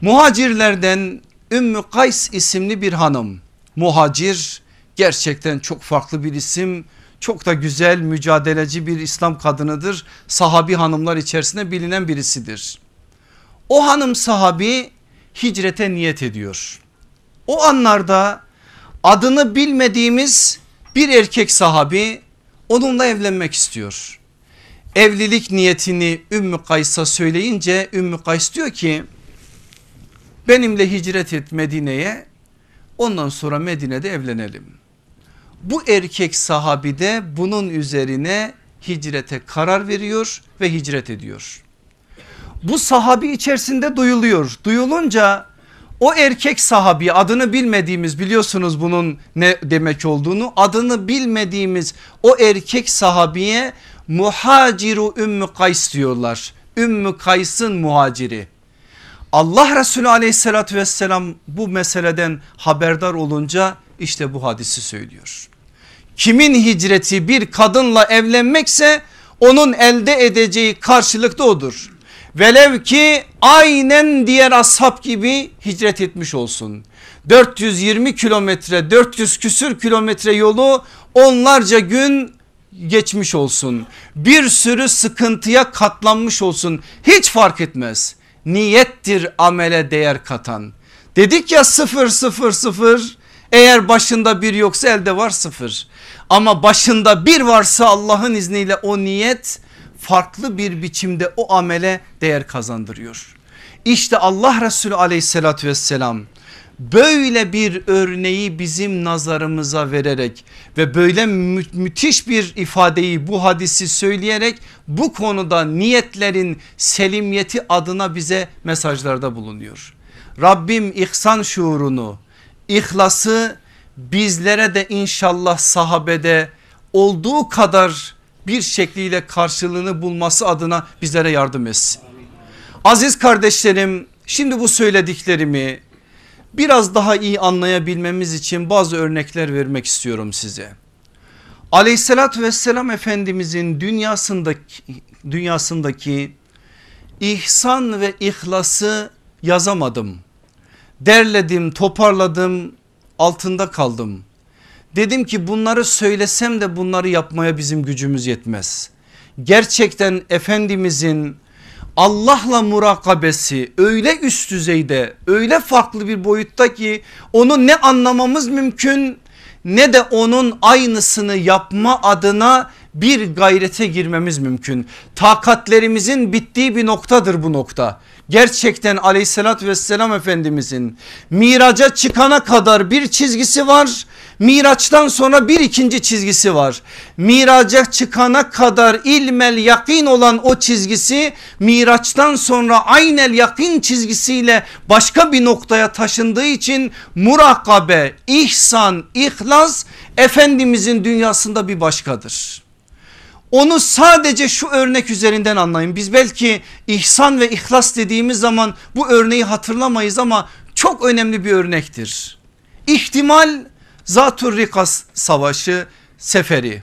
Muhacirlerden Ümmü Kays isimli bir hanım. Muhacir gerçekten çok farklı bir isim. Çok da güzel mücadeleci bir İslam kadınıdır. Sahabi hanımlar içerisinde bilinen birisidir. O hanım sahabi hicrete niyet ediyor. O anlarda adını bilmediğimiz bir erkek sahabi onunla evlenmek istiyor. Evlilik niyetini Ümmü Kays'a söyleyince Ümmü Kays diyor ki benimle hicret et Medine'ye ondan sonra Medine'de evlenelim. Bu erkek sahabi de bunun üzerine hicrete karar veriyor ve hicret ediyor. Bu sahabi içerisinde duyuluyor. Duyulunca o erkek sahabi adını bilmediğimiz biliyorsunuz bunun ne demek olduğunu adını bilmediğimiz o erkek sahabiye muhaciru Ümmü Kays diyorlar. Ümmü Kays'ın muhaciri. Allah Resulü aleyhissalatü vesselam bu meseleden haberdar olunca işte bu hadisi söylüyor. Kimin hicreti bir kadınla evlenmekse onun elde edeceği karşılıkta odur. Velev ki aynen diğer ashab gibi hicret etmiş olsun. 420 kilometre 400 küsür kilometre yolu onlarca gün geçmiş olsun. Bir sürü sıkıntıya katlanmış olsun hiç fark etmez. Niyettir amele değer katan. Dedik ya sıfır sıfır sıfır eğer başında bir yoksa elde var sıfır. Ama başında bir varsa Allah'ın izniyle o niyet farklı bir biçimde o amele değer kazandırıyor. İşte Allah Resulü aleyhissalatü vesselam böyle bir örneği bizim nazarımıza vererek ve böyle mü müthiş bir ifadeyi bu hadisi söyleyerek bu konuda niyetlerin selimiyeti adına bize mesajlarda bulunuyor. Rabbim ihsan şuurunu, ihlası bizlere de inşallah sahabede olduğu kadar bir şekliyle karşılığını bulması adına bizlere yardım etsin. Aziz kardeşlerim şimdi bu söylediklerimi biraz daha iyi anlayabilmemiz için bazı örnekler vermek istiyorum size. Aleyhissalatü vesselam Efendimizin dünyasındaki, dünyasındaki ihsan ve ihlası yazamadım. Derledim toparladım altında kaldım. Dedim ki bunları söylesem de bunları yapmaya bizim gücümüz yetmez. Gerçekten Efendimizin Allah'la murakabesi öyle üst düzeyde öyle farklı bir boyutta ki onu ne anlamamız mümkün ne de onun aynısını yapma adına bir gayrete girmemiz mümkün. Takatlerimizin bittiği bir noktadır bu nokta. Gerçekten aleyhissalatü vesselam efendimizin miraca çıkana kadar bir çizgisi var. Miraçtan sonra bir ikinci çizgisi var. Miraca çıkana kadar ilmel yakin olan o çizgisi miraçtan sonra aynel yakin çizgisiyle başka bir noktaya taşındığı için murakabe, ihsan, ihlas Efendimizin dünyasında bir başkadır. Onu sadece şu örnek üzerinden anlayın. Biz belki ihsan ve ihlas dediğimiz zaman bu örneği hatırlamayız ama çok önemli bir örnektir. İhtimal Zatur Rikas savaşı seferi.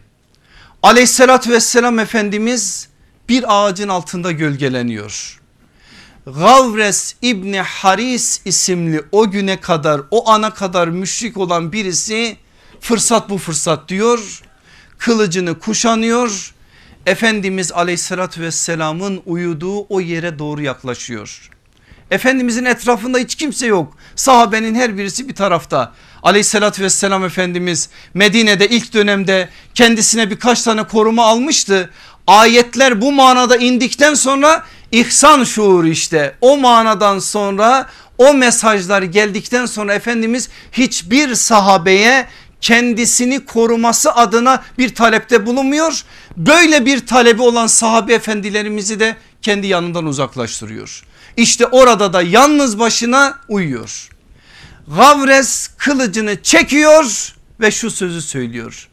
Aleyhissalatü vesselam Efendimiz bir ağacın altında gölgeleniyor. Gavres İbni Haris isimli o güne kadar o ana kadar müşrik olan birisi fırsat bu fırsat diyor. Kılıcını kuşanıyor Efendimiz aleyhissalatü vesselamın uyuduğu o yere doğru yaklaşıyor. Efendimizin etrafında hiç kimse yok. Sahabenin her birisi bir tarafta. Aleyhissalatü vesselam Efendimiz Medine'de ilk dönemde kendisine birkaç tane koruma almıştı. Ayetler bu manada indikten sonra ihsan şuuru işte o manadan sonra o mesajlar geldikten sonra Efendimiz hiçbir sahabeye kendisini koruması adına bir talepte bulunmuyor. Böyle bir talebi olan sahabe efendilerimizi de kendi yanından uzaklaştırıyor. İşte orada da yalnız başına uyuyor. Gavres kılıcını çekiyor ve şu sözü söylüyor.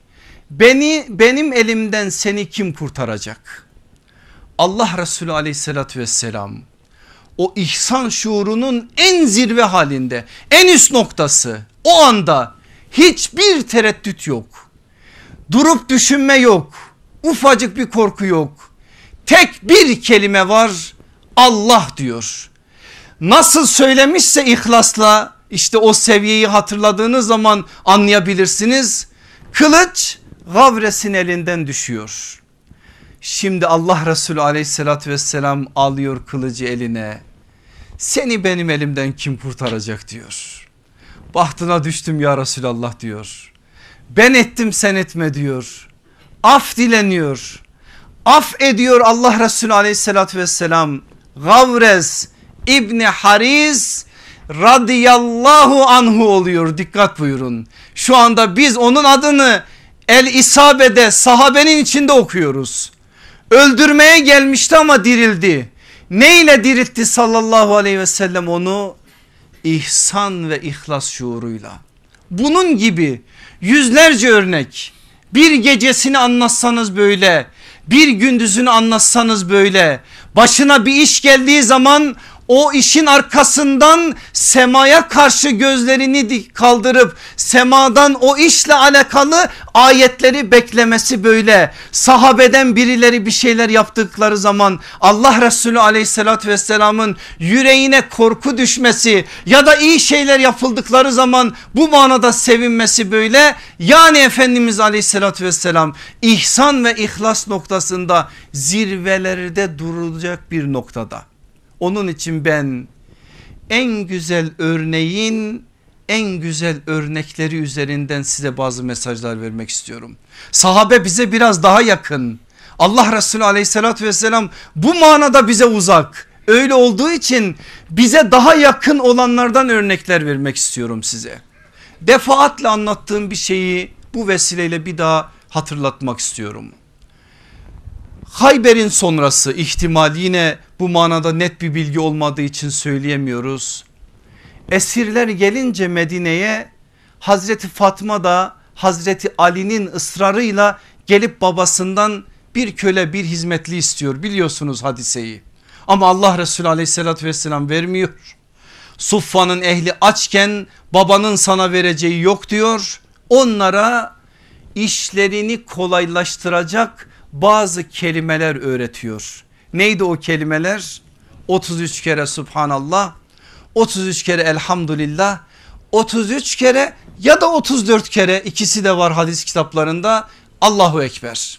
Beni benim elimden seni kim kurtaracak? Allah Resulü aleyhissalatü vesselam o ihsan şuurunun en zirve halinde en üst noktası o anda hiçbir tereddüt yok. Durup düşünme yok. Ufacık bir korku yok. Tek bir kelime var Allah diyor. Nasıl söylemişse ihlasla işte o seviyeyi hatırladığınız zaman anlayabilirsiniz. Kılıç Gavres'in elinden düşüyor. Şimdi Allah Resulü aleyhissalatü vesselam alıyor kılıcı eline. Seni benim elimden kim kurtaracak diyor. Bahtına düştüm ya Resulallah diyor. Ben ettim sen etme diyor. Af dileniyor. Af ediyor Allah Resulü aleyhissalatü vesselam. Gavrez İbni Hariz radıyallahu anhu oluyor dikkat buyurun. Şu anda biz onun adını El İsabe'de sahabenin içinde okuyoruz. Öldürmeye gelmişti ama dirildi. Neyle diriltti sallallahu aleyhi ve sellem onu? ihsan ve ihlas şuuruyla. Bunun gibi yüzlerce örnek bir gecesini anlatsanız böyle bir gündüzünü anlatsanız böyle başına bir iş geldiği zaman o işin arkasından semaya karşı gözlerini kaldırıp semadan o işle alakalı ayetleri beklemesi böyle. Sahabeden birileri bir şeyler yaptıkları zaman Allah Resulü aleyhissalatü vesselamın yüreğine korku düşmesi ya da iyi şeyler yapıldıkları zaman bu manada sevinmesi böyle. Yani Efendimiz aleyhissalatü vesselam ihsan ve ihlas noktasında zirvelerde durulacak bir noktada. Onun için ben en güzel örneğin en güzel örnekleri üzerinden size bazı mesajlar vermek istiyorum. Sahabe bize biraz daha yakın. Allah Resulü aleyhissalatü vesselam bu manada bize uzak. Öyle olduğu için bize daha yakın olanlardan örnekler vermek istiyorum size. Defaatle anlattığım bir şeyi bu vesileyle bir daha hatırlatmak istiyorum. Hayber'in sonrası ihtimal yine bu manada net bir bilgi olmadığı için söyleyemiyoruz. Esirler gelince Medine'ye Hazreti Fatma da Hazreti Ali'nin ısrarıyla gelip babasından bir köle bir hizmetli istiyor biliyorsunuz hadiseyi. Ama Allah Resulü aleyhissalatü vesselam vermiyor. Suffa'nın ehli açken babanın sana vereceği yok diyor. Onlara işlerini kolaylaştıracak bazı kelimeler öğretiyor. Neydi o kelimeler? 33 kere Subhanallah, 33 kere Elhamdülillah, 33 kere ya da 34 kere ikisi de var hadis kitaplarında Allahu Ekber.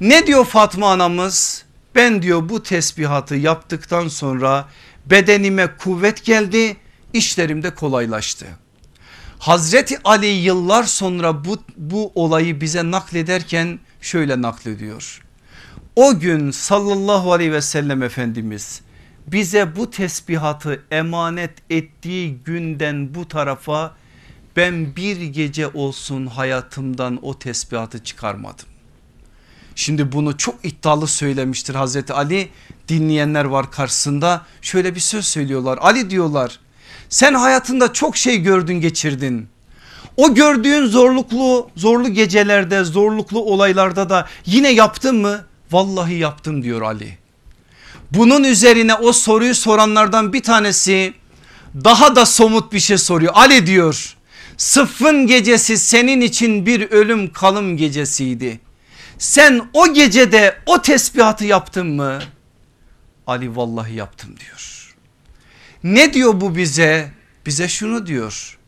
Ne diyor Fatma anamız? Ben diyor bu tesbihatı yaptıktan sonra bedenime kuvvet geldi işlerim de kolaylaştı. Hazreti Ali yıllar sonra bu, bu olayı bize naklederken şöyle naklediyor. O gün sallallahu aleyhi ve sellem Efendimiz bize bu tesbihatı emanet ettiği günden bu tarafa ben bir gece olsun hayatımdan o tesbihatı çıkarmadım. Şimdi bunu çok iddialı söylemiştir Hazreti Ali. Dinleyenler var karşısında. Şöyle bir söz söylüyorlar. Ali diyorlar sen hayatında çok şey gördün geçirdin. O gördüğün zorluklu zorlu gecelerde zorluklu olaylarda da yine yaptın mı vallahi yaptım diyor Ali bunun üzerine o soruyu soranlardan bir tanesi daha da somut bir şey soruyor Ali diyor sıffın gecesi senin için bir ölüm kalım gecesiydi sen o gecede o tesbihatı yaptın mı? Ali vallahi yaptım diyor. Ne diyor bu bize? Bize şunu diyor.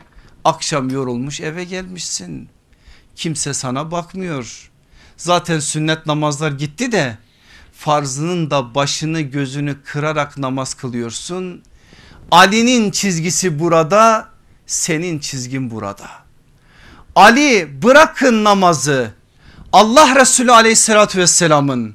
Akşam yorulmuş eve gelmişsin. Kimse sana bakmıyor. Zaten sünnet namazlar gitti de farzının da başını gözünü kırarak namaz kılıyorsun. Ali'nin çizgisi burada senin çizgin burada. Ali bırakın namazı Allah Resulü aleyhissalatü vesselamın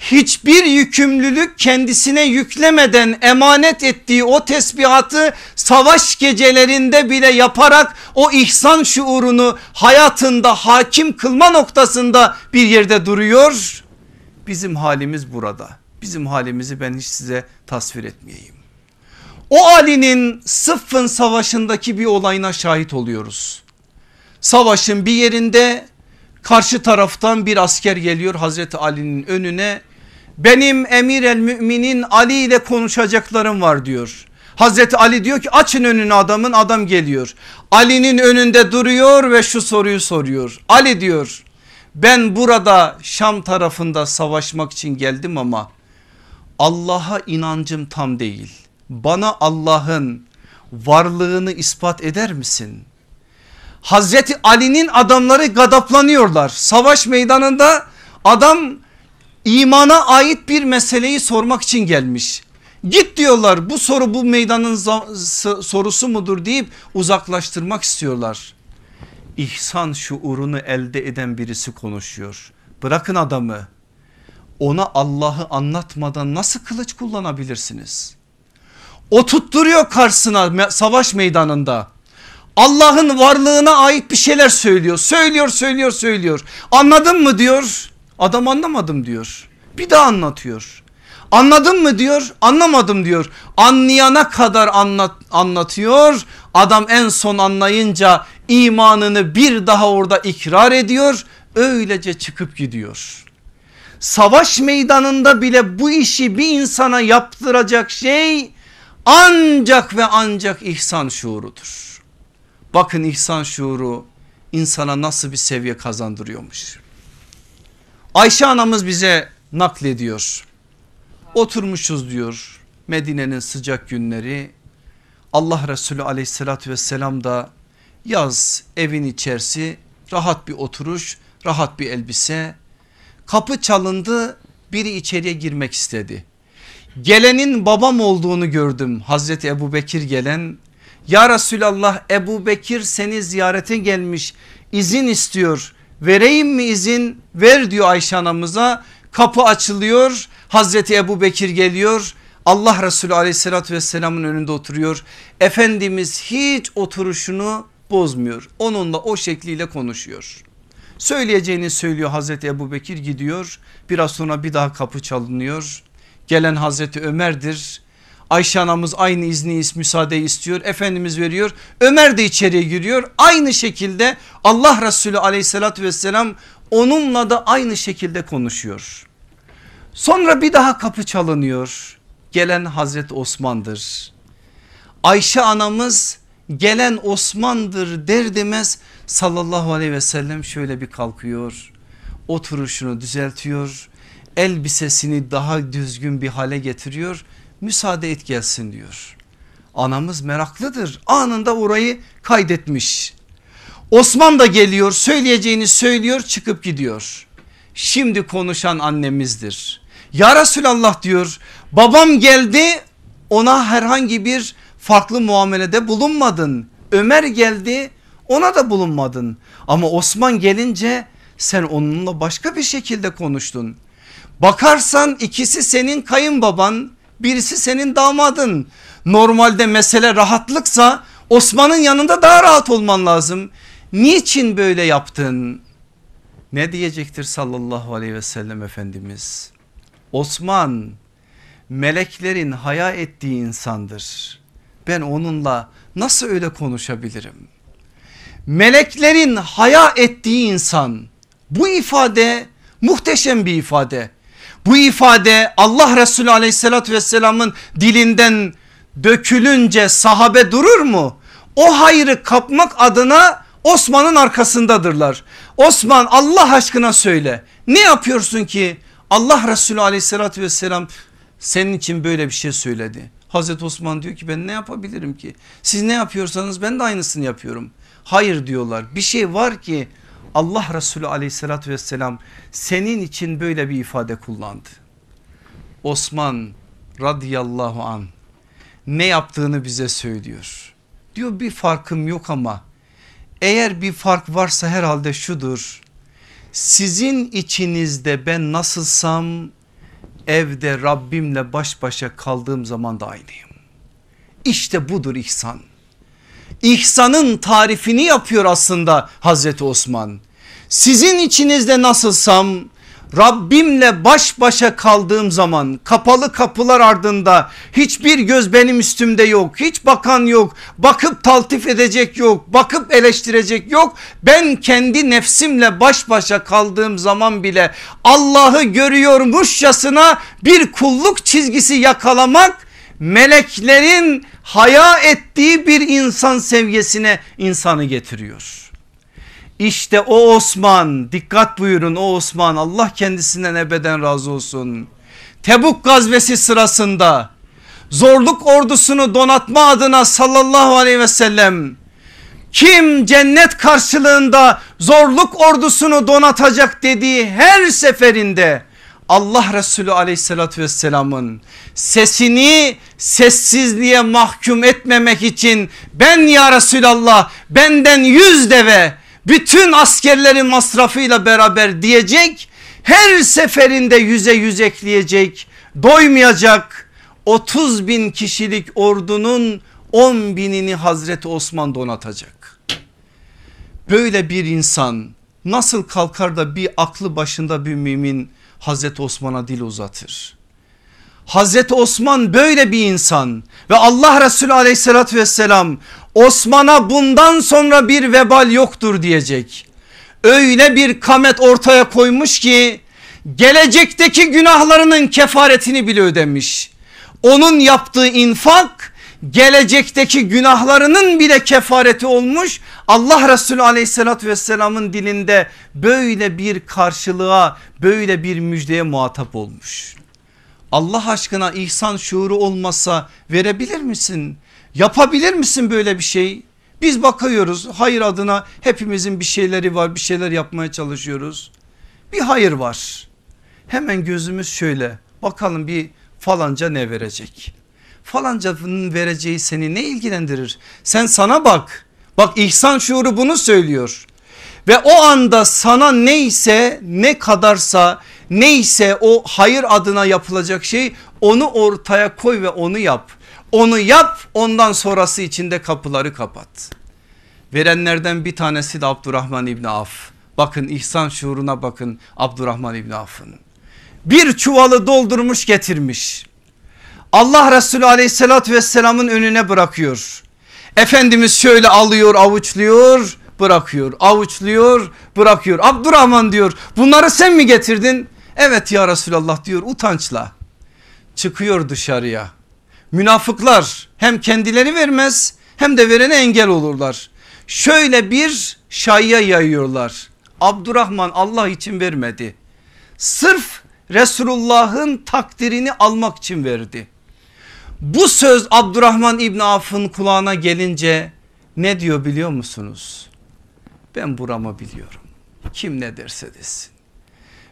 hiçbir yükümlülük kendisine yüklemeden emanet ettiği o tesbihatı savaş gecelerinde bile yaparak o ihsan şuurunu hayatında hakim kılma noktasında bir yerde duruyor. Bizim halimiz burada. Bizim halimizi ben hiç size tasvir etmeyeyim. O Ali'nin Sıffın savaşındaki bir olayına şahit oluyoruz. Savaşın bir yerinde Karşı taraftan bir asker geliyor Hazreti Ali'nin önüne. Benim emir el müminin Ali ile konuşacaklarım var diyor. Hazreti Ali diyor ki açın önünü adamın adam geliyor. Ali'nin önünde duruyor ve şu soruyu soruyor. Ali diyor ben burada Şam tarafında savaşmak için geldim ama Allah'a inancım tam değil. Bana Allah'ın varlığını ispat eder misin? Hazreti Ali'nin adamları gadaplanıyorlar. Savaş meydanında adam imana ait bir meseleyi sormak için gelmiş. Git diyorlar bu soru bu meydanın sorusu mudur deyip uzaklaştırmak istiyorlar. İhsan şuurunu elde eden birisi konuşuyor. Bırakın adamı ona Allah'ı anlatmadan nasıl kılıç kullanabilirsiniz? O tutturuyor karşısına savaş meydanında. Allah'ın varlığına ait bir şeyler söylüyor. Söylüyor söylüyor söylüyor. Anladın mı diyor. Adam anlamadım diyor. Bir daha anlatıyor. Anladın mı diyor anlamadım diyor. Anlayana kadar anlat, anlatıyor. Adam en son anlayınca imanını bir daha orada ikrar ediyor. Öylece çıkıp gidiyor. Savaş meydanında bile bu işi bir insana yaptıracak şey ancak ve ancak ihsan şuurudur. Bakın ihsan şuuru insana nasıl bir seviye kazandırıyormuş. Ayşe anamız bize naklediyor. Oturmuşuz diyor Medine'nin sıcak günleri. Allah Resulü aleyhissalatü vesselam da yaz evin içerisi rahat bir oturuş rahat bir elbise. Kapı çalındı biri içeriye girmek istedi. Gelenin babam olduğunu gördüm Hazreti Ebu Bekir gelen ya Resulallah Ebu Bekir seni ziyarete gelmiş izin istiyor vereyim mi izin? Ver diyor Ayşe anamıza. Kapı açılıyor. Hazreti Ebu Bekir geliyor. Allah Resulü aleyhissalatü vesselamın önünde oturuyor. Efendimiz hiç oturuşunu bozmuyor. Onunla o şekliyle konuşuyor. Söyleyeceğini söylüyor Hazreti Ebu Bekir gidiyor. Biraz sonra bir daha kapı çalınıyor. Gelen Hazreti Ömer'dir Ayşe anamız aynı izni müsaade istiyor. Efendimiz veriyor. Ömer de içeriye giriyor. Aynı şekilde Allah Resulü aleyhissalatü vesselam onunla da aynı şekilde konuşuyor. Sonra bir daha kapı çalınıyor. Gelen Hazreti Osman'dır. Ayşe anamız gelen Osman'dır der demez sallallahu aleyhi ve sellem şöyle bir kalkıyor. Oturuşunu düzeltiyor. Elbisesini daha düzgün bir hale getiriyor. Müsaade et gelsin diyor. Anamız meraklıdır anında orayı kaydetmiş. Osman da geliyor söyleyeceğini söylüyor çıkıp gidiyor. Şimdi konuşan annemizdir. Ya Resulallah diyor babam geldi ona herhangi bir farklı muamelede bulunmadın. Ömer geldi ona da bulunmadın. Ama Osman gelince sen onunla başka bir şekilde konuştun. Bakarsan ikisi senin kayınbaban birisi senin damadın. Normalde mesele rahatlıksa Osman'ın yanında daha rahat olman lazım. Niçin böyle yaptın? Ne diyecektir sallallahu aleyhi ve sellem Efendimiz? Osman meleklerin haya ettiği insandır. Ben onunla nasıl öyle konuşabilirim? Meleklerin haya ettiği insan bu ifade muhteşem bir ifade. Bu ifade Allah Resulü aleyhissalatü vesselamın dilinden dökülünce sahabe durur mu? O hayrı kapmak adına Osman'ın arkasındadırlar. Osman Allah aşkına söyle ne yapıyorsun ki Allah Resulü aleyhissalatü vesselam senin için böyle bir şey söyledi. Hazreti Osman diyor ki ben ne yapabilirim ki? Siz ne yapıyorsanız ben de aynısını yapıyorum. Hayır diyorlar bir şey var ki Allah Resulü aleyhissalatü vesselam senin için böyle bir ifade kullandı. Osman radıyallahu an ne yaptığını bize söylüyor. Diyor bir farkım yok ama eğer bir fark varsa herhalde şudur. Sizin içinizde ben nasılsam evde Rabbimle baş başa kaldığım zaman da aynıyım. İşte budur ihsan. İhsanın tarifini yapıyor aslında Hazreti Osman. Sizin içinizde nasılsam Rabbimle baş başa kaldığım zaman kapalı kapılar ardında hiçbir göz benim üstümde yok. Hiç bakan yok. Bakıp taltif edecek yok. Bakıp eleştirecek yok. Ben kendi nefsimle baş başa kaldığım zaman bile Allah'ı görüyormuşçasına bir kulluk çizgisi yakalamak meleklerin haya ettiği bir insan seviyesine insanı getiriyor. İşte o Osman dikkat buyurun o Osman Allah kendisinden ebeden razı olsun. Tebuk gazvesi sırasında zorluk ordusunu donatma adına sallallahu aleyhi ve sellem kim cennet karşılığında zorluk ordusunu donatacak dediği her seferinde Allah Resulü aleyhissalatü vesselamın sesini sessizliğe mahkum etmemek için ben ya Resulallah benden yüz deve bütün askerlerin masrafıyla beraber diyecek her seferinde yüze yüz ekleyecek doymayacak 30 bin kişilik ordunun 10 binini Hazreti Osman donatacak. Böyle bir insan nasıl kalkar da bir aklı başında bir mümin Hazreti Osman'a dil uzatır. Hazreti Osman böyle bir insan ve Allah Resulü aleyhissalatü vesselam Osman'a bundan sonra bir vebal yoktur diyecek. Öyle bir kamet ortaya koymuş ki gelecekteki günahlarının kefaretini bile ödemiş. Onun yaptığı infak gelecekteki günahlarının bile kefareti olmuş. Allah Resulü aleyhissalatü vesselamın dilinde böyle bir karşılığa böyle bir müjdeye muhatap olmuş. Allah aşkına ihsan şuuru olmasa verebilir misin? Yapabilir misin böyle bir şey? Biz bakıyoruz hayır adına hepimizin bir şeyleri var bir şeyler yapmaya çalışıyoruz. Bir hayır var. Hemen gözümüz şöyle bakalım bir falanca ne verecek? Falancanın vereceği seni ne ilgilendirir? Sen sana bak. Bak ihsan şuuru bunu söylüyor. Ve o anda sana neyse ne kadarsa neyse o hayır adına yapılacak şey onu ortaya koy ve onu yap. Onu yap ondan sonrası içinde kapıları kapat. Verenlerden bir tanesi de Abdurrahman İbni Af. Bakın ihsan şuuruna bakın Abdurrahman İbni Af'ın. Bir çuvalı doldurmuş getirmiş. Allah Resulü aleyhissalatü vesselamın önüne bırakıyor. Efendimiz şöyle alıyor avuçluyor bırakıyor avuçluyor bırakıyor. Abdurrahman diyor bunları sen mi getirdin? Evet ya Resulallah diyor utançla. Çıkıyor dışarıya. Münafıklar hem kendileri vermez hem de verene engel olurlar. Şöyle bir şaya yayıyorlar. Abdurrahman Allah için vermedi. Sırf Resulullah'ın takdirini almak için verdi. Bu söz Abdurrahman İbni Af'ın kulağına gelince ne diyor biliyor musunuz? Ben buramı biliyorum. Kim ne derse desin.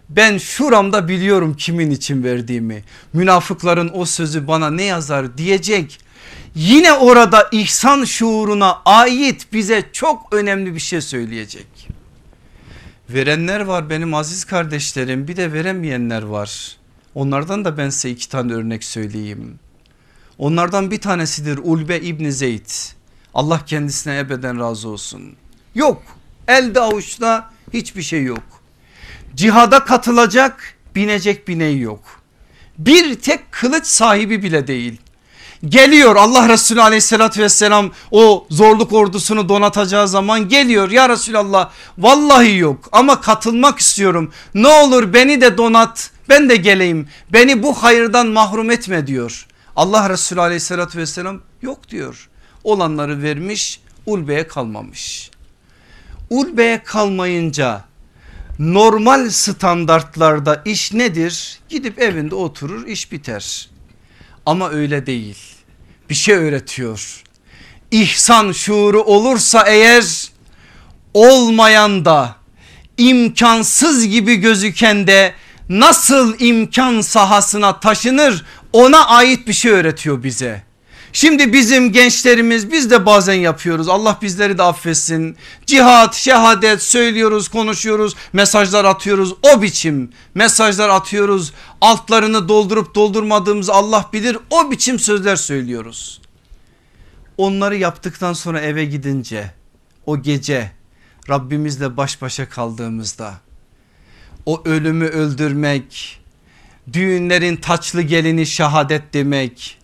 Ben şuramda biliyorum kimin için verdiğimi. Münafıkların o sözü bana ne yazar diyecek. Yine orada ihsan şuuruna ait bize çok önemli bir şey söyleyecek. Verenler var benim aziz kardeşlerim bir de veremeyenler var. Onlardan da ben size iki tane örnek söyleyeyim. Onlardan bir tanesidir Ulbe İbni Zeyd. Allah kendisine ebeden razı olsun. Yok elde avuçta hiçbir şey yok. Cihada katılacak binecek bineği yok. Bir tek kılıç sahibi bile değil. Geliyor Allah Resulü aleyhissalatü vesselam o zorluk ordusunu donatacağı zaman geliyor ya Resulallah vallahi yok ama katılmak istiyorum ne olur beni de donat ben de geleyim beni bu hayırdan mahrum etme diyor. Allah Resulü aleyhissalatü vesselam yok diyor olanları vermiş ulbeye kalmamış. Ulbeye kalmayınca normal standartlarda iş nedir? Gidip evinde oturur iş biter. Ama öyle değil. Bir şey öğretiyor. İhsan şuuru olursa eğer olmayan da imkansız gibi gözüken de nasıl imkan sahasına taşınır ona ait bir şey öğretiyor bize. Şimdi bizim gençlerimiz biz de bazen yapıyoruz Allah bizleri de affetsin. Cihat, şehadet söylüyoruz konuşuyoruz mesajlar atıyoruz o biçim mesajlar atıyoruz. Altlarını doldurup doldurmadığımızı Allah bilir o biçim sözler söylüyoruz. Onları yaptıktan sonra eve gidince o gece Rabbimizle baş başa kaldığımızda o ölümü öldürmek düğünlerin taçlı gelini şehadet demek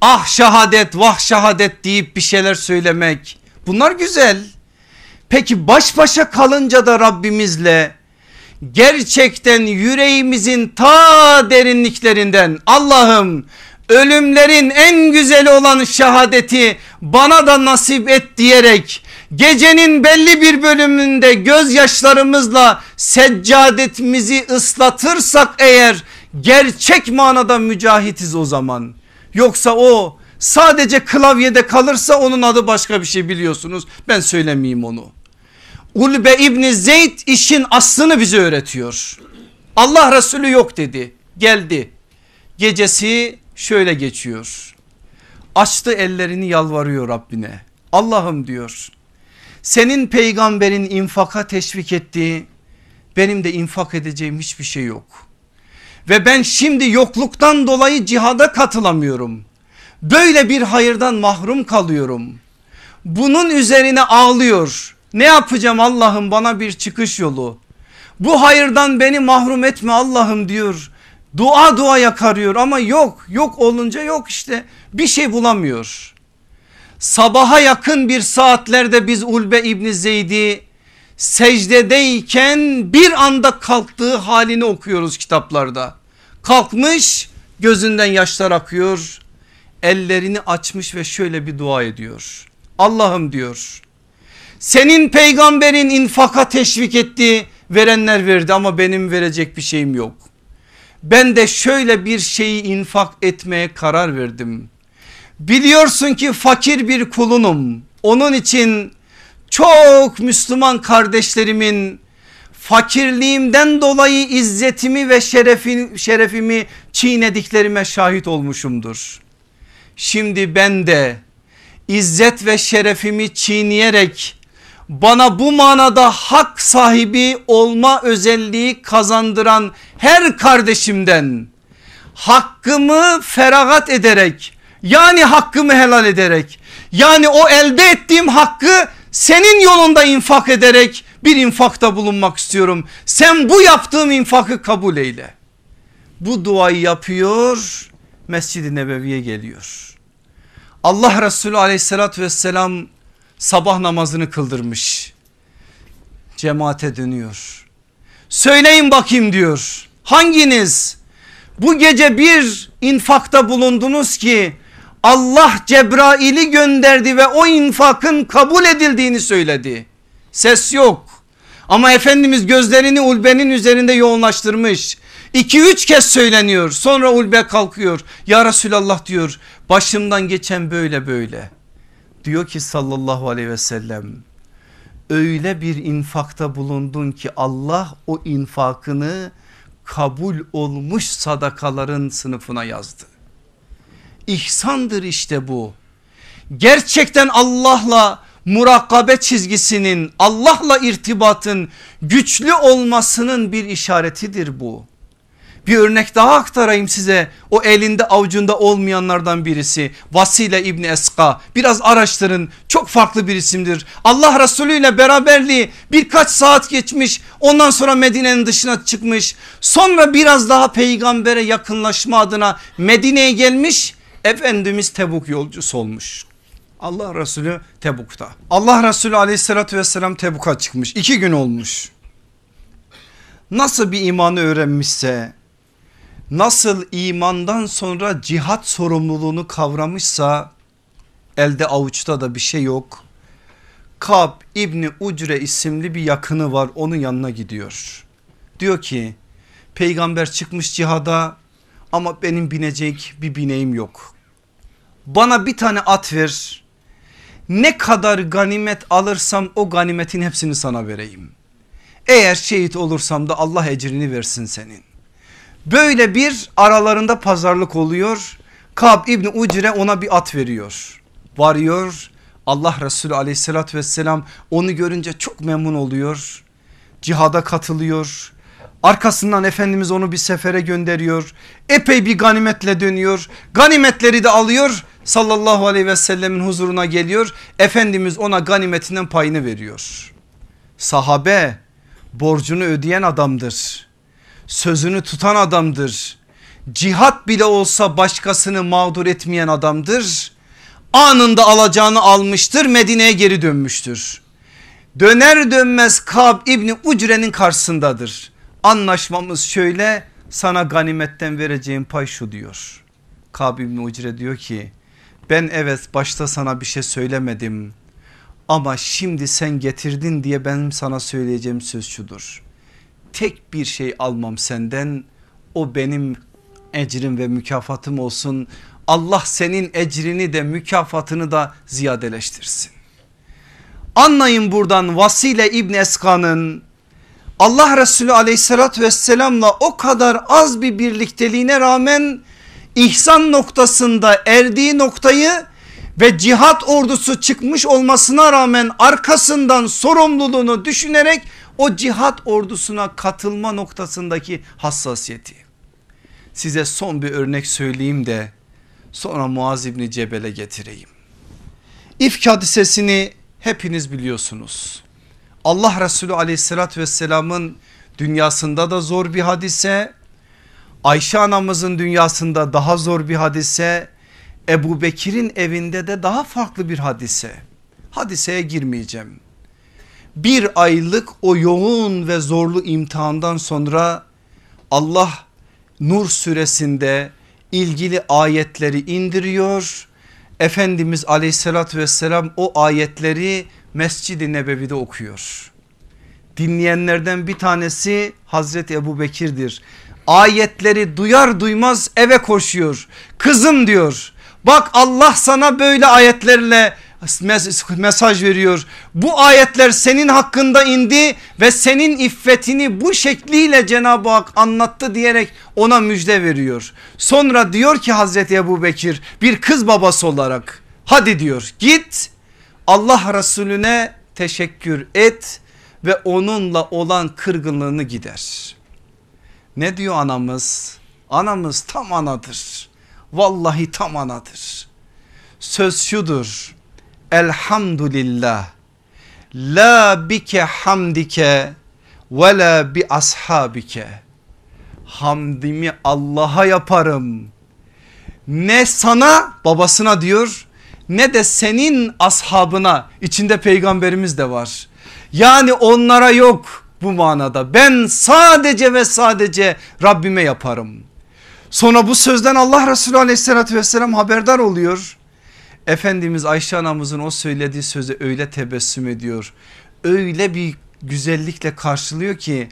ah şehadet vah şehadet deyip bir şeyler söylemek bunlar güzel. Peki baş başa kalınca da Rabbimizle gerçekten yüreğimizin ta derinliklerinden Allah'ım ölümlerin en güzeli olan şehadeti bana da nasip et diyerek gecenin belli bir bölümünde gözyaşlarımızla seccadetimizi ıslatırsak eğer gerçek manada mücahitiz o zaman. Yoksa o sadece klavyede kalırsa onun adı başka bir şey biliyorsunuz. Ben söylemeyeyim onu. Ulbe İbni Zeyd işin aslını bize öğretiyor. Allah Resulü yok dedi geldi. Gecesi şöyle geçiyor. Açtı ellerini yalvarıyor Rabbine. Allah'ım diyor. Senin peygamberin infaka teşvik ettiği benim de infak edeceğim hiçbir şey yok ve ben şimdi yokluktan dolayı cihada katılamıyorum. Böyle bir hayırdan mahrum kalıyorum. Bunun üzerine ağlıyor. Ne yapacağım Allah'ım bana bir çıkış yolu. Bu hayırdan beni mahrum etme Allah'ım diyor. Dua dua yakarıyor ama yok yok olunca yok işte bir şey bulamıyor. Sabaha yakın bir saatlerde biz Ulbe İbni Zeyd'i secdedeyken bir anda kalktığı halini okuyoruz kitaplarda. Kalkmış gözünden yaşlar akıyor ellerini açmış ve şöyle bir dua ediyor. Allah'ım diyor senin peygamberin infaka teşvik etti verenler verdi ama benim verecek bir şeyim yok. Ben de şöyle bir şeyi infak etmeye karar verdim. Biliyorsun ki fakir bir kulunum. Onun için çok Müslüman kardeşlerimin fakirliğimden dolayı izzetimi ve şerefin, şerefimi çiğnediklerime şahit olmuşumdur. Şimdi ben de izzet ve şerefimi çiğneyerek bana bu manada hak sahibi olma özelliği kazandıran her kardeşimden hakkımı feragat ederek yani hakkımı helal ederek yani o elde ettiğim hakkı senin yolunda infak ederek bir infakta bulunmak istiyorum. Sen bu yaptığım infakı kabul eyle. Bu duayı yapıyor Mescid-i Nebevi'ye geliyor. Allah Resulü aleyhissalatü vesselam sabah namazını kıldırmış. Cemaate dönüyor. Söyleyin bakayım diyor. Hanginiz bu gece bir infakta bulundunuz ki Allah Cebrail'i gönderdi ve o infakın kabul edildiğini söyledi. Ses yok. Ama Efendimiz gözlerini ulbenin üzerinde yoğunlaştırmış. 2-3 kez söyleniyor sonra ulbe kalkıyor. Ya Resulallah diyor başımdan geçen böyle böyle. Diyor ki sallallahu aleyhi ve sellem öyle bir infakta bulundun ki Allah o infakını kabul olmuş sadakaların sınıfına yazdı. İhsandır işte bu. Gerçekten Allah'la murakabe çizgisinin Allah'la irtibatın güçlü olmasının bir işaretidir bu. Bir örnek daha aktarayım size. O elinde avucunda olmayanlardan birisi. Vasile İbni Eska. Biraz araştırın. Çok farklı bir isimdir. Allah Resulü ile beraberliği birkaç saat geçmiş. Ondan sonra Medine'nin dışına çıkmış. Sonra biraz daha peygambere yakınlaşma adına Medine'ye gelmiş. Efendimiz Tebuk yolcusu olmuş. Allah Resulü Tebuk'ta. Allah Resulü aleyhissalatü vesselam Tebuk'a çıkmış. iki gün olmuş. Nasıl bir imanı öğrenmişse nasıl imandan sonra cihat sorumluluğunu kavramışsa elde avuçta da bir şey yok. Kab İbni Ucre isimli bir yakını var onun yanına gidiyor. Diyor ki peygamber çıkmış cihada ama benim binecek bir bineğim yok. Bana bir tane at ver ne kadar ganimet alırsam o ganimetin hepsini sana vereyim. Eğer şehit olursam da Allah ecrini versin senin. Böyle bir aralarında pazarlık oluyor. Kab İbni Ucre ona bir at veriyor. Varıyor Allah Resulü aleyhissalatü vesselam onu görünce çok memnun oluyor. Cihada katılıyor. Arkasından Efendimiz onu bir sefere gönderiyor. Epey bir ganimetle dönüyor. Ganimetleri de alıyor sallallahu aleyhi ve sellemin huzuruna geliyor. Efendimiz ona ganimetinden payını veriyor. Sahabe borcunu ödeyen adamdır. Sözünü tutan adamdır. Cihat bile olsa başkasını mağdur etmeyen adamdır. Anında alacağını almıştır Medine'ye geri dönmüştür. Döner dönmez Kab İbni Ucre'nin karşısındadır. Anlaşmamız şöyle sana ganimetten vereceğim pay şu diyor. Kab İbni Ucre diyor ki ben evet başta sana bir şey söylemedim ama şimdi sen getirdin diye ben sana söyleyeceğim söz şudur. Tek bir şey almam senden o benim ecrim ve mükafatım olsun. Allah senin ecrini de mükafatını da ziyadeleştirsin. Anlayın buradan Vasile İbn Eska'nın Allah Resulü aleyhissalatü vesselamla o kadar az bir birlikteliğine rağmen ihsan noktasında erdiği noktayı ve cihat ordusu çıkmış olmasına rağmen arkasından sorumluluğunu düşünerek o cihat ordusuna katılma noktasındaki hassasiyeti. Size son bir örnek söyleyeyim de sonra Muaz İbni Cebel'e getireyim. İfk hadisesini hepiniz biliyorsunuz. Allah Resulü aleyhissalatü vesselamın dünyasında da zor bir hadise Ayşe anamızın dünyasında daha zor bir hadise. Ebu Bekir'in evinde de daha farklı bir hadise. Hadiseye girmeyeceğim. Bir aylık o yoğun ve zorlu imtihandan sonra Allah Nur suresinde ilgili ayetleri indiriyor. Efendimiz aleyhissalatü vesselam o ayetleri Mescid-i Nebevi'de okuyor. Dinleyenlerden bir tanesi Hazreti Ebu Bekir'dir ayetleri duyar duymaz eve koşuyor. Kızım diyor bak Allah sana böyle ayetlerle mesaj veriyor. Bu ayetler senin hakkında indi ve senin iffetini bu şekliyle Cenab-ı Hak anlattı diyerek ona müjde veriyor. Sonra diyor ki Hazreti Ebu Bekir bir kız babası olarak hadi diyor git Allah Resulüne teşekkür et ve onunla olan kırgınlığını gider. Ne diyor anamız? Anamız tam anadır. Vallahi tam anadır. Söz şudur. Elhamdülillah. La bike hamdike ve la bi ashabike. Hamdimi Allah'a yaparım. ne sana babasına diyor ne de senin ashabına içinde peygamberimiz de var. Yani onlara yok bu manada ben sadece ve sadece Rabbime yaparım. Sonra bu sözden Allah Resulü aleyhissalatü vesselam haberdar oluyor. Efendimiz Ayşe anamızın o söylediği söze öyle tebessüm ediyor. Öyle bir güzellikle karşılıyor ki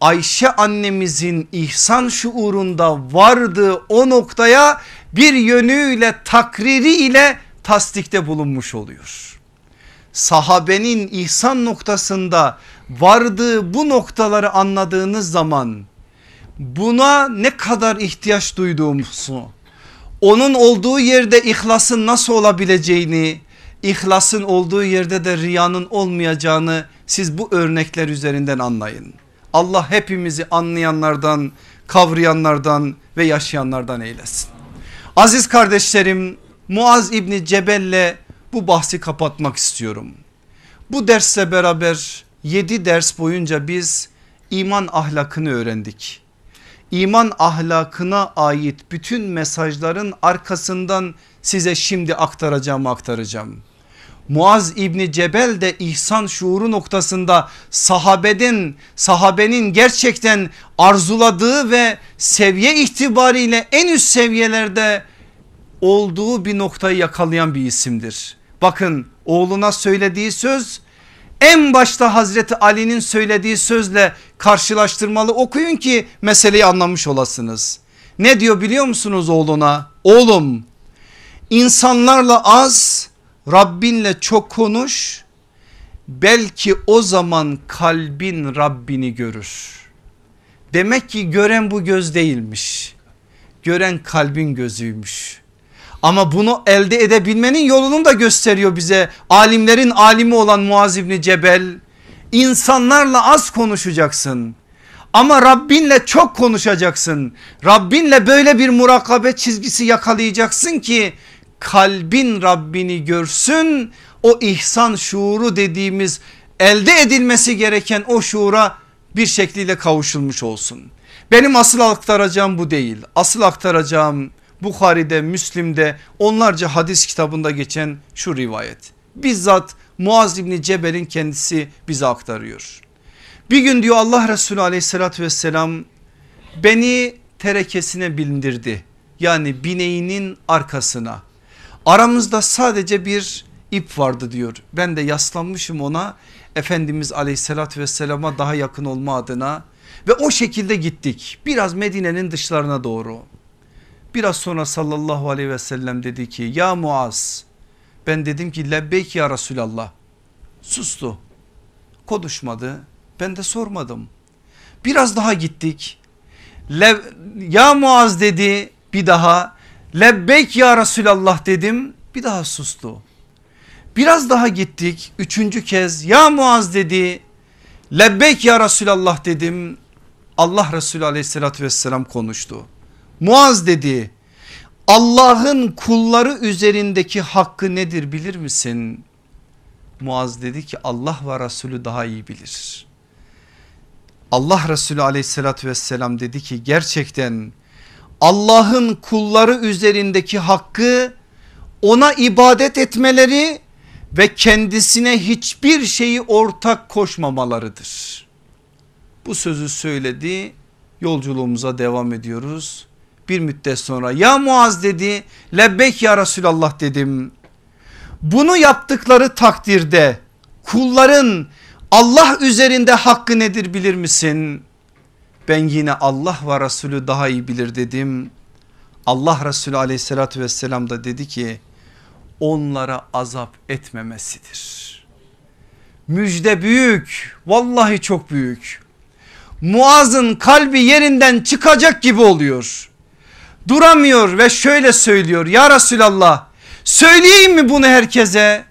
Ayşe annemizin ihsan şuurunda vardığı o noktaya bir yönüyle takriri ile tasdikte bulunmuş oluyor. Sahabenin ihsan noktasında vardığı bu noktaları anladığınız zaman buna ne kadar ihtiyaç duyduğumuzu onun olduğu yerde ihlasın nasıl olabileceğini ihlasın olduğu yerde de riyanın olmayacağını siz bu örnekler üzerinden anlayın. Allah hepimizi anlayanlardan kavrayanlardan ve yaşayanlardan eylesin. Aziz kardeşlerim Muaz İbni Cebel'le bu bahsi kapatmak istiyorum. Bu dersle beraber 7 ders boyunca biz iman ahlakını öğrendik. İman ahlakına ait bütün mesajların arkasından size şimdi aktaracağım aktaracağım. Muaz İbni Cebel de ihsan şuuru noktasında sahabeden sahabenin gerçekten arzuladığı ve seviye itibariyle en üst seviyelerde olduğu bir noktayı yakalayan bir isimdir. Bakın oğluna söylediği söz en başta Hazreti Ali'nin söylediği sözle karşılaştırmalı okuyun ki meseleyi anlamış olasınız. Ne diyor biliyor musunuz oğluna? Oğlum insanlarla az Rabbinle çok konuş belki o zaman kalbin Rabbini görür. Demek ki gören bu göz değilmiş. Gören kalbin gözüymüş. Ama bunu elde edebilmenin yolunu da gösteriyor bize. Alimlerin alimi olan Muaz İbni Cebel. İnsanlarla az konuşacaksın. Ama Rabbinle çok konuşacaksın. Rabbinle böyle bir murakabe çizgisi yakalayacaksın ki kalbin Rabbini görsün. O ihsan şuuru dediğimiz elde edilmesi gereken o şuura bir şekliyle kavuşulmuş olsun. Benim asıl aktaracağım bu değil. Asıl aktaracağım Bukhari'de, Müslim'de onlarca hadis kitabında geçen şu rivayet. Bizzat Muaz İbni Cebel'in kendisi bize aktarıyor. Bir gün diyor Allah Resulü aleyhissalatü vesselam beni terekesine bindirdi. Yani bineğinin arkasına. Aramızda sadece bir ip vardı diyor. Ben de yaslanmışım ona Efendimiz aleyhissalatü vesselama daha yakın olma adına ve o şekilde gittik. Biraz Medine'nin dışlarına doğru. Biraz sonra sallallahu aleyhi ve sellem dedi ki ya Muaz ben dedim ki lebbeyk ya Resulallah. Sustu. Konuşmadı. Ben de sormadım. Biraz daha gittik. Le, ya Muaz dedi bir daha. Lebbeyk ya Resulallah dedim. Bir daha sustu. Biraz daha gittik. Üçüncü kez ya Muaz dedi. Lebbeyk ya Resulallah dedim. Allah Resulü aleyhissalatü vesselam konuştu Muaz dedi Allah'ın kulları üzerindeki hakkı nedir bilir misin? Muaz dedi ki Allah ve Resulü daha iyi bilir. Allah Resulü aleyhissalatü vesselam dedi ki gerçekten Allah'ın kulları üzerindeki hakkı ona ibadet etmeleri ve kendisine hiçbir şeyi ortak koşmamalarıdır. Bu sözü söyledi yolculuğumuza devam ediyoruz bir müddet sonra ya Muaz dedi lebbek ya Resulallah dedim. Bunu yaptıkları takdirde kulların Allah üzerinde hakkı nedir bilir misin? Ben yine Allah ve Resulü daha iyi bilir dedim. Allah Resulü aleyhissalatü vesselam da dedi ki onlara azap etmemesidir. Müjde büyük vallahi çok büyük. Muaz'ın kalbi yerinden çıkacak gibi oluyor duramıyor ve şöyle söylüyor ya Resulallah söyleyeyim mi bunu herkese?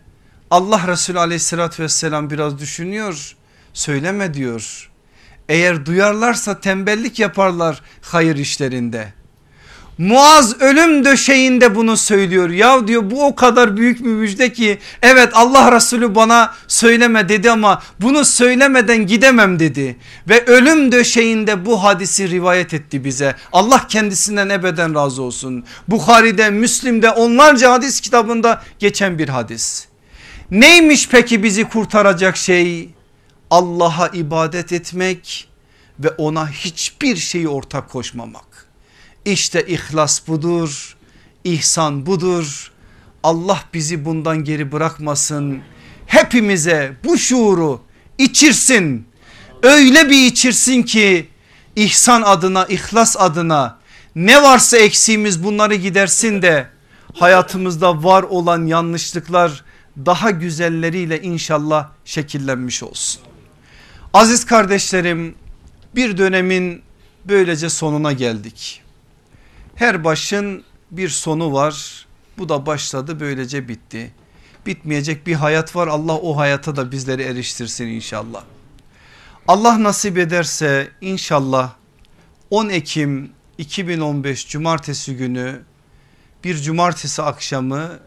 Allah Resulü aleyhissalatü vesselam biraz düşünüyor söyleme diyor. Eğer duyarlarsa tembellik yaparlar hayır işlerinde. Muaz ölüm döşeğinde bunu söylüyor. Ya diyor bu o kadar büyük bir müjde ki evet Allah Resulü bana söyleme dedi ama bunu söylemeden gidemem dedi. Ve ölüm döşeğinde bu hadisi rivayet etti bize. Allah kendisinden ebeden razı olsun. Bukhari'de Müslim'de onlarca hadis kitabında geçen bir hadis. Neymiş peki bizi kurtaracak şey? Allah'a ibadet etmek ve ona hiçbir şeyi ortak koşmamak. İşte ihlas budur, ihsan budur. Allah bizi bundan geri bırakmasın. Hepimize bu şuuru içirsin. Öyle bir içirsin ki ihsan adına, ihlas adına ne varsa eksiğimiz bunları gidersin de hayatımızda var olan yanlışlıklar daha güzelleriyle inşallah şekillenmiş olsun. Aziz kardeşlerim bir dönemin böylece sonuna geldik. Her başın bir sonu var. Bu da başladı böylece bitti. Bitmeyecek bir hayat var. Allah o hayata da bizleri eriştirsin inşallah. Allah nasip ederse inşallah 10 Ekim 2015 Cumartesi günü bir cumartesi akşamı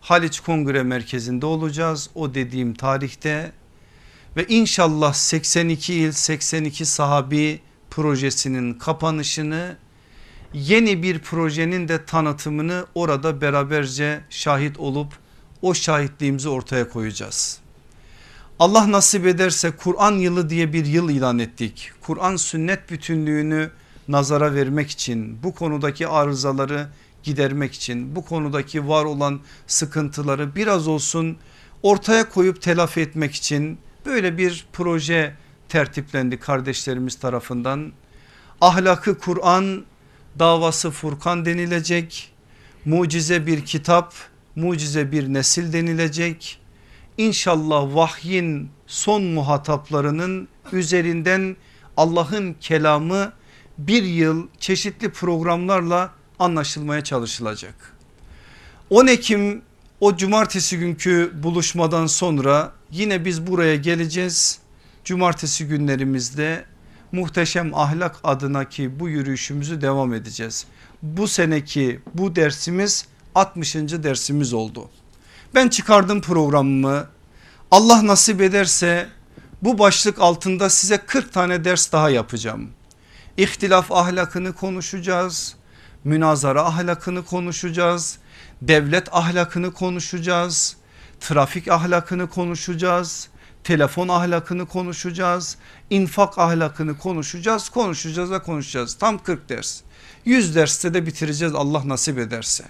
Haliç Kongre Merkezi'nde olacağız. O dediğim tarihte ve inşallah 82 il 82 sahabi projesinin kapanışını yeni bir projenin de tanıtımını orada beraberce şahit olup o şahitliğimizi ortaya koyacağız. Allah nasip ederse Kur'an yılı diye bir yıl ilan ettik. Kur'an sünnet bütünlüğünü nazara vermek için bu konudaki arızaları gidermek için bu konudaki var olan sıkıntıları biraz olsun ortaya koyup telafi etmek için böyle bir proje tertiplendi kardeşlerimiz tarafından. Ahlakı Kur'an davası Furkan denilecek. Mucize bir kitap, mucize bir nesil denilecek. İnşallah vahyin son muhataplarının üzerinden Allah'ın kelamı bir yıl çeşitli programlarla anlaşılmaya çalışılacak. 10 Ekim o cumartesi günkü buluşmadan sonra yine biz buraya geleceğiz. Cumartesi günlerimizde muhteşem ahlak adına ki bu yürüyüşümüzü devam edeceğiz. Bu seneki bu dersimiz 60. dersimiz oldu. Ben çıkardım programımı. Allah nasip ederse bu başlık altında size 40 tane ders daha yapacağım. İhtilaf ahlakını konuşacağız. Münazara ahlakını konuşacağız. Devlet ahlakını konuşacağız. Trafik ahlakını konuşacağız telefon ahlakını konuşacağız. infak ahlakını konuşacağız. Konuşacağız ve konuşacağız. Tam 40 ders. 100 derste de bitireceğiz Allah nasip ederse.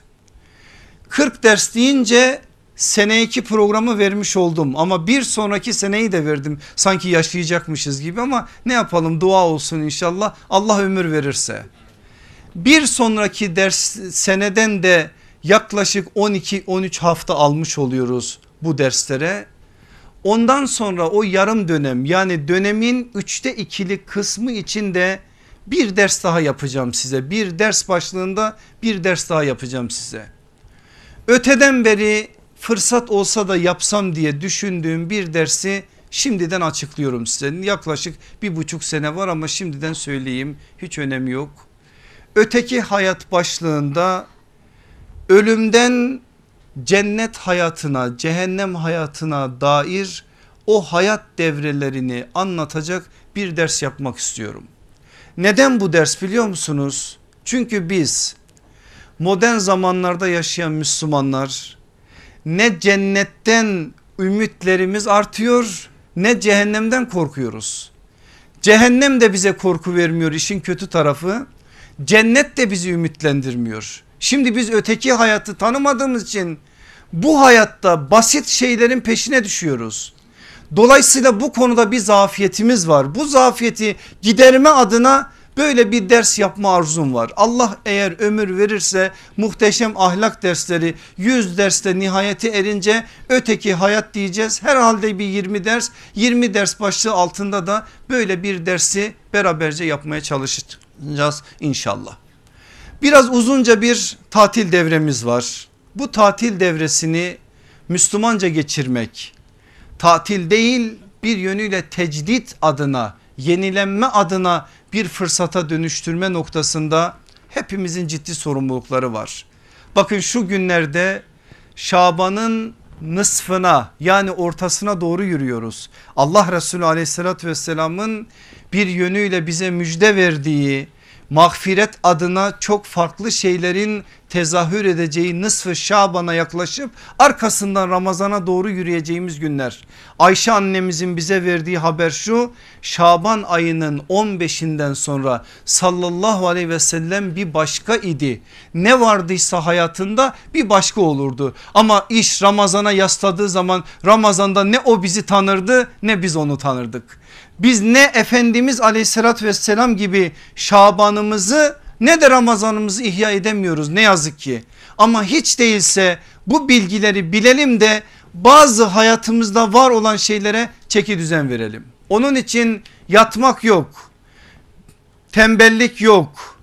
40 ders deyince sene 2 programı vermiş oldum ama bir sonraki seneyi de verdim. Sanki yaşayacakmışız gibi ama ne yapalım dua olsun inşallah Allah ömür verirse. Bir sonraki ders seneden de yaklaşık 12-13 hafta almış oluyoruz bu derslere. Ondan sonra o yarım dönem yani dönemin üçte ikili kısmı içinde bir ders daha yapacağım size. Bir ders başlığında bir ders daha yapacağım size. Öteden beri fırsat olsa da yapsam diye düşündüğüm bir dersi şimdiden açıklıyorum size. Yaklaşık bir buçuk sene var ama şimdiden söyleyeyim hiç önemi yok. Öteki hayat başlığında ölümden cennet hayatına cehennem hayatına dair o hayat devrelerini anlatacak bir ders yapmak istiyorum. Neden bu ders biliyor musunuz? Çünkü biz modern zamanlarda yaşayan Müslümanlar ne cennetten ümitlerimiz artıyor ne cehennemden korkuyoruz. Cehennem de bize korku vermiyor işin kötü tarafı. Cennet de bizi ümitlendirmiyor. Şimdi biz öteki hayatı tanımadığımız için bu hayatta basit şeylerin peşine düşüyoruz. Dolayısıyla bu konuda bir zafiyetimiz var. Bu zafiyeti giderme adına böyle bir ders yapma arzum var. Allah eğer ömür verirse muhteşem ahlak dersleri 100 derste nihayeti erince öteki hayat diyeceğiz. Herhalde bir 20 ders 20 ders başlığı altında da böyle bir dersi beraberce yapmaya çalışacağız inşallah. Biraz uzunca bir tatil devremiz var. Bu tatil devresini Müslümanca geçirmek tatil değil bir yönüyle tecdit adına yenilenme adına bir fırsata dönüştürme noktasında hepimizin ciddi sorumlulukları var. Bakın şu günlerde Şaban'ın nısfına yani ortasına doğru yürüyoruz. Allah Resulü aleyhissalatü vesselamın bir yönüyle bize müjde verdiği mağfiret adına çok farklı şeylerin tezahür edeceği nısfı Şaban'a yaklaşıp arkasından Ramazan'a doğru yürüyeceğimiz günler. Ayşe annemizin bize verdiği haber şu Şaban ayının 15'inden sonra sallallahu aleyhi ve sellem bir başka idi. Ne vardıysa hayatında bir başka olurdu ama iş Ramazan'a yasladığı zaman Ramazan'da ne o bizi tanırdı ne biz onu tanırdık. Biz ne Efendimiz aleyhissalatü vesselam gibi Şaban'ımızı ne de Ramazan'ımızı ihya edemiyoruz ne yazık ki. Ama hiç değilse bu bilgileri bilelim de bazı hayatımızda var olan şeylere çeki düzen verelim. Onun için yatmak yok, tembellik yok,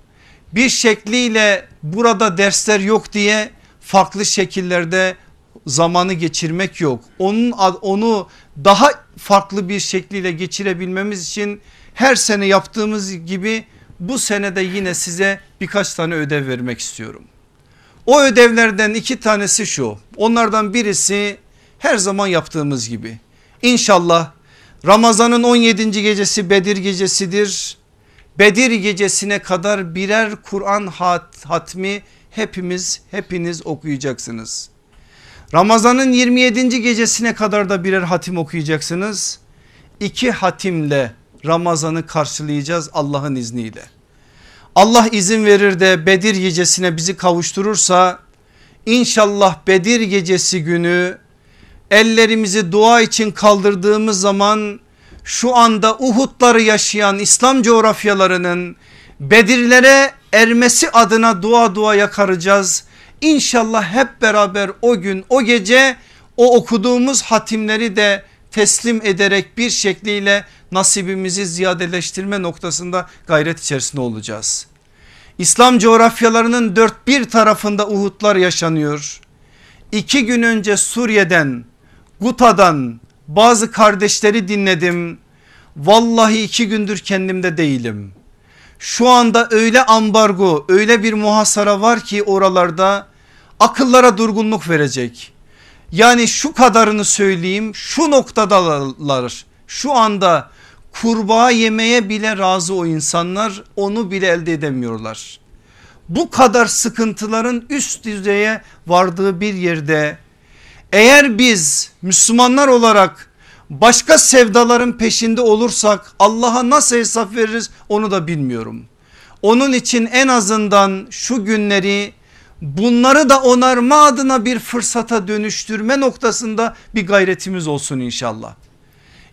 bir şekliyle burada dersler yok diye farklı şekillerde zamanı geçirmek yok. Onun onu daha farklı bir şekliyle geçirebilmemiz için her sene yaptığımız gibi bu senede yine size birkaç tane ödev vermek istiyorum. O ödevlerden iki tanesi şu. Onlardan birisi her zaman yaptığımız gibi. İnşallah Ramazan'ın 17. gecesi Bedir gecesidir. Bedir gecesine kadar birer Kur'an hat, hatmi hepimiz hepiniz okuyacaksınız. Ramazan'ın 27. gecesine kadar da birer hatim okuyacaksınız. İki hatimle Ramazan'ı karşılayacağız Allah'ın izniyle. Allah izin verir de Bedir gecesine bizi kavuşturursa inşallah Bedir gecesi günü ellerimizi dua için kaldırdığımız zaman şu anda Uhud'ları yaşayan İslam coğrafyalarının Bedirlere ermesi adına dua dua yakaracağız. İnşallah hep beraber o gün o gece o okuduğumuz hatimleri de teslim ederek bir şekliyle nasibimizi ziyadeleştirme noktasında gayret içerisinde olacağız. İslam coğrafyalarının dört bir tarafında Uhud'lar yaşanıyor. İki gün önce Suriye'den Guta'dan bazı kardeşleri dinledim. Vallahi iki gündür kendimde değilim. Şu anda öyle ambargo öyle bir muhasara var ki oralarda akıllara durgunluk verecek. Yani şu kadarını söyleyeyim şu noktadalar şu anda kurbağa yemeye bile razı o insanlar onu bile elde edemiyorlar. Bu kadar sıkıntıların üst düzeye vardığı bir yerde eğer biz Müslümanlar olarak başka sevdaların peşinde olursak Allah'a nasıl hesap veririz onu da bilmiyorum. Onun için en azından şu günleri bunları da onarma adına bir fırsata dönüştürme noktasında bir gayretimiz olsun inşallah.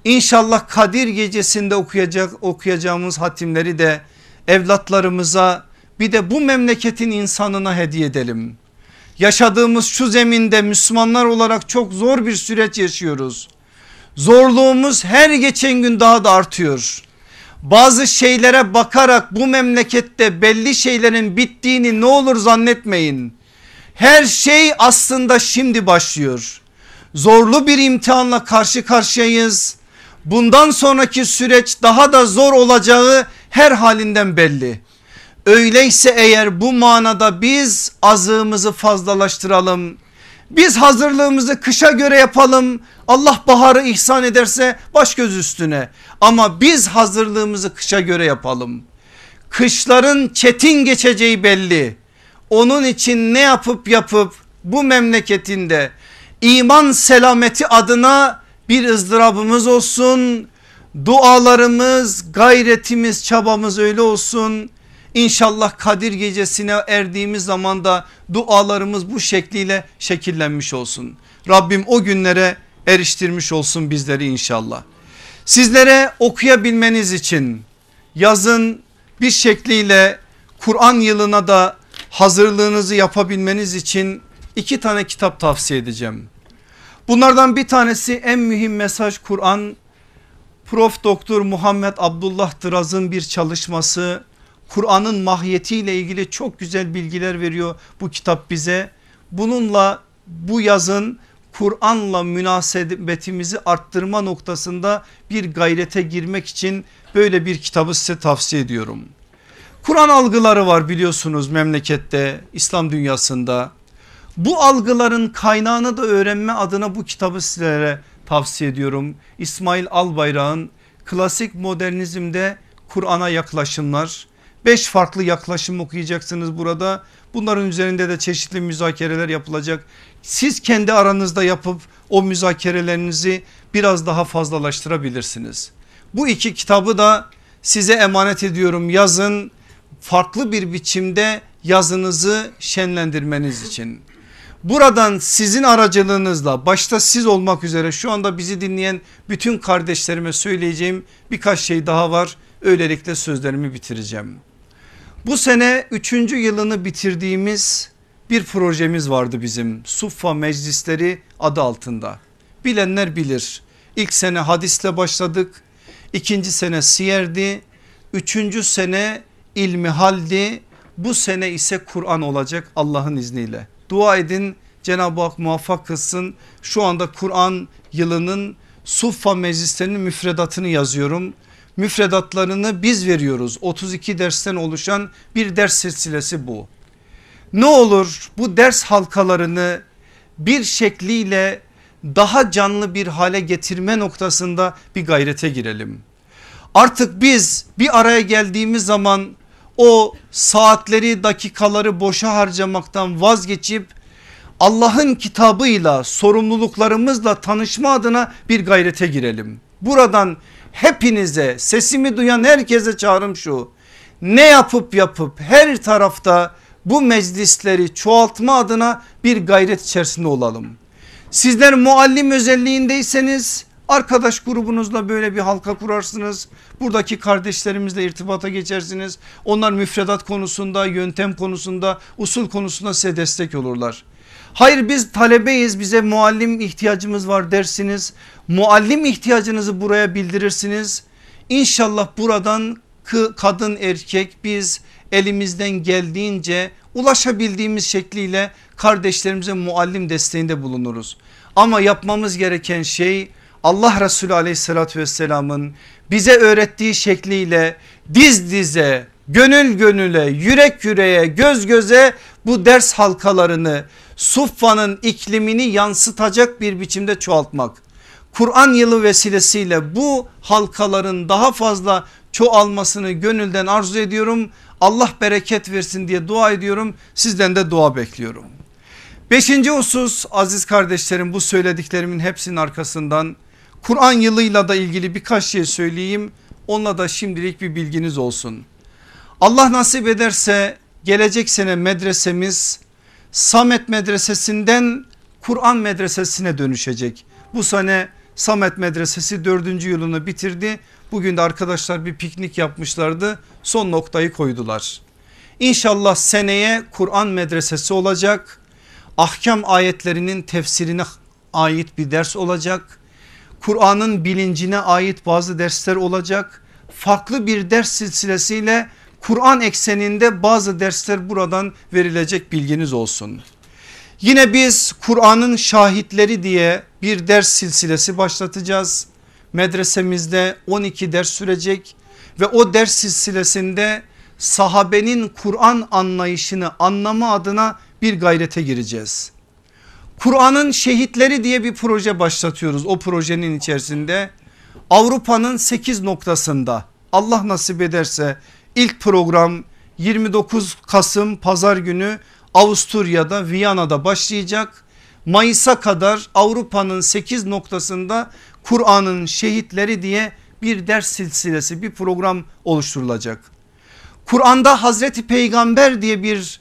İnşallah Kadir gecesinde okuyacak okuyacağımız hatimleri de evlatlarımıza bir de bu memleketin insanına hediye edelim. Yaşadığımız şu zeminde Müslümanlar olarak çok zor bir süreç yaşıyoruz. Zorluğumuz her geçen gün daha da artıyor. Bazı şeylere bakarak bu memlekette belli şeylerin bittiğini ne olur zannetmeyin. Her şey aslında şimdi başlıyor. Zorlu bir imtihanla karşı karşıyayız. Bundan sonraki süreç daha da zor olacağı her halinden belli. Öyleyse eğer bu manada biz azığımızı fazlalaştıralım. Biz hazırlığımızı kışa göre yapalım. Allah baharı ihsan ederse baş göz üstüne. Ama biz hazırlığımızı kışa göre yapalım. Kışların çetin geçeceği belli. Onun için ne yapıp yapıp bu memleketinde iman selameti adına bir ızdırabımız olsun. Dualarımız, gayretimiz, çabamız öyle olsun. İnşallah Kadir gecesine erdiğimiz zaman da dualarımız bu şekliyle şekillenmiş olsun. Rabbim o günlere eriştirmiş olsun bizleri inşallah. Sizlere okuyabilmeniz için yazın bir şekliyle Kur'an yılına da hazırlığınızı yapabilmeniz için iki tane kitap tavsiye edeceğim. Bunlardan bir tanesi en mühim mesaj Kur'an. Prof Doktor Muhammed Abdullah Dıraz'ın bir çalışması Kur'an'ın mahiyetiyle ilgili çok güzel bilgiler veriyor bu kitap bize. Bununla bu yazın Kur'an'la münasebetimizi arttırma noktasında bir gayrete girmek için böyle bir kitabı size tavsiye ediyorum. Kur'an algıları var biliyorsunuz memlekette İslam dünyasında. Bu algıların kaynağını da öğrenme adına bu kitabı sizlere tavsiye ediyorum. İsmail Albayrak'ın klasik modernizmde Kur'an'a yaklaşımlar. Beş farklı yaklaşım okuyacaksınız burada. Bunların üzerinde de çeşitli müzakereler yapılacak. Siz kendi aranızda yapıp o müzakerelerinizi biraz daha fazlalaştırabilirsiniz. Bu iki kitabı da size emanet ediyorum yazın farklı bir biçimde yazınızı şenlendirmeniz için. Buradan sizin aracılığınızla başta siz olmak üzere şu anda bizi dinleyen bütün kardeşlerime söyleyeceğim birkaç şey daha var. Öylelikle sözlerimi bitireceğim. Bu sene üçüncü yılını bitirdiğimiz bir projemiz vardı bizim Suffa Meclisleri adı altında. Bilenler bilir. İlk sene hadisle başladık. ikinci sene siyerdi. Üçüncü sene ilmihaldi. Bu sene ise Kur'an olacak Allah'ın izniyle. Dua edin Cenab-ı Hak muvaffak kılsın. Şu anda Kur'an yılının Suffa meclislerinin müfredatını yazıyorum. Müfredatlarını biz veriyoruz. 32 dersten oluşan bir ders silsilesi bu. Ne olur bu ders halkalarını bir şekliyle daha canlı bir hale getirme noktasında bir gayrete girelim. Artık biz bir araya geldiğimiz zaman o saatleri dakikaları boşa harcamaktan vazgeçip Allah'ın kitabıyla sorumluluklarımızla tanışma adına bir gayrete girelim. Buradan hepinize sesimi duyan herkese çağrım şu ne yapıp yapıp her tarafta bu meclisleri çoğaltma adına bir gayret içerisinde olalım. Sizler muallim özelliğindeyseniz Arkadaş grubunuzla böyle bir halka kurarsınız. Buradaki kardeşlerimizle irtibata geçersiniz. Onlar müfredat konusunda, yöntem konusunda, usul konusunda size destek olurlar. Hayır biz talebeyiz bize muallim ihtiyacımız var dersiniz. Muallim ihtiyacınızı buraya bildirirsiniz. İnşallah buradan kadın erkek biz elimizden geldiğince ulaşabildiğimiz şekliyle kardeşlerimize muallim desteğinde bulunuruz. Ama yapmamız gereken şey Allah Resulü aleyhissalatü vesselamın bize öğrettiği şekliyle diz dize gönül gönüle yürek yüreğe göz göze bu ders halkalarını Suffa'nın iklimini yansıtacak bir biçimde çoğaltmak. Kur'an yılı vesilesiyle bu halkaların daha fazla çoğalmasını gönülden arzu ediyorum. Allah bereket versin diye dua ediyorum. Sizden de dua bekliyorum. Beşinci husus aziz kardeşlerim bu söylediklerimin hepsinin arkasından Kur'an yılıyla da ilgili birkaç şey söyleyeyim. Onunla da şimdilik bir bilginiz olsun. Allah nasip ederse gelecek sene medresemiz Samet medresesinden Kur'an medresesine dönüşecek. Bu sene Samet medresesi dördüncü yılını bitirdi. Bugün de arkadaşlar bir piknik yapmışlardı. Son noktayı koydular. İnşallah seneye Kur'an medresesi olacak. Ahkam ayetlerinin tefsirine ait bir ders olacak. Kur'an'ın bilincine ait bazı dersler olacak. Farklı bir ders silsilesiyle Kur'an ekseninde bazı dersler buradan verilecek bilginiz olsun. Yine biz Kur'an'ın şahitleri diye bir ders silsilesi başlatacağız. Medresemizde 12 ders sürecek ve o ders silsilesinde sahabenin Kur'an anlayışını anlama adına bir gayrete gireceğiz. Kur'an'ın şehitleri diye bir proje başlatıyoruz. O projenin içerisinde Avrupa'nın 8 noktasında Allah nasip ederse ilk program 29 Kasım pazar günü Avusturya'da Viyana'da başlayacak. Mayıs'a kadar Avrupa'nın 8 noktasında Kur'an'ın şehitleri diye bir ders silsilesi bir program oluşturulacak. Kur'an'da Hazreti Peygamber diye bir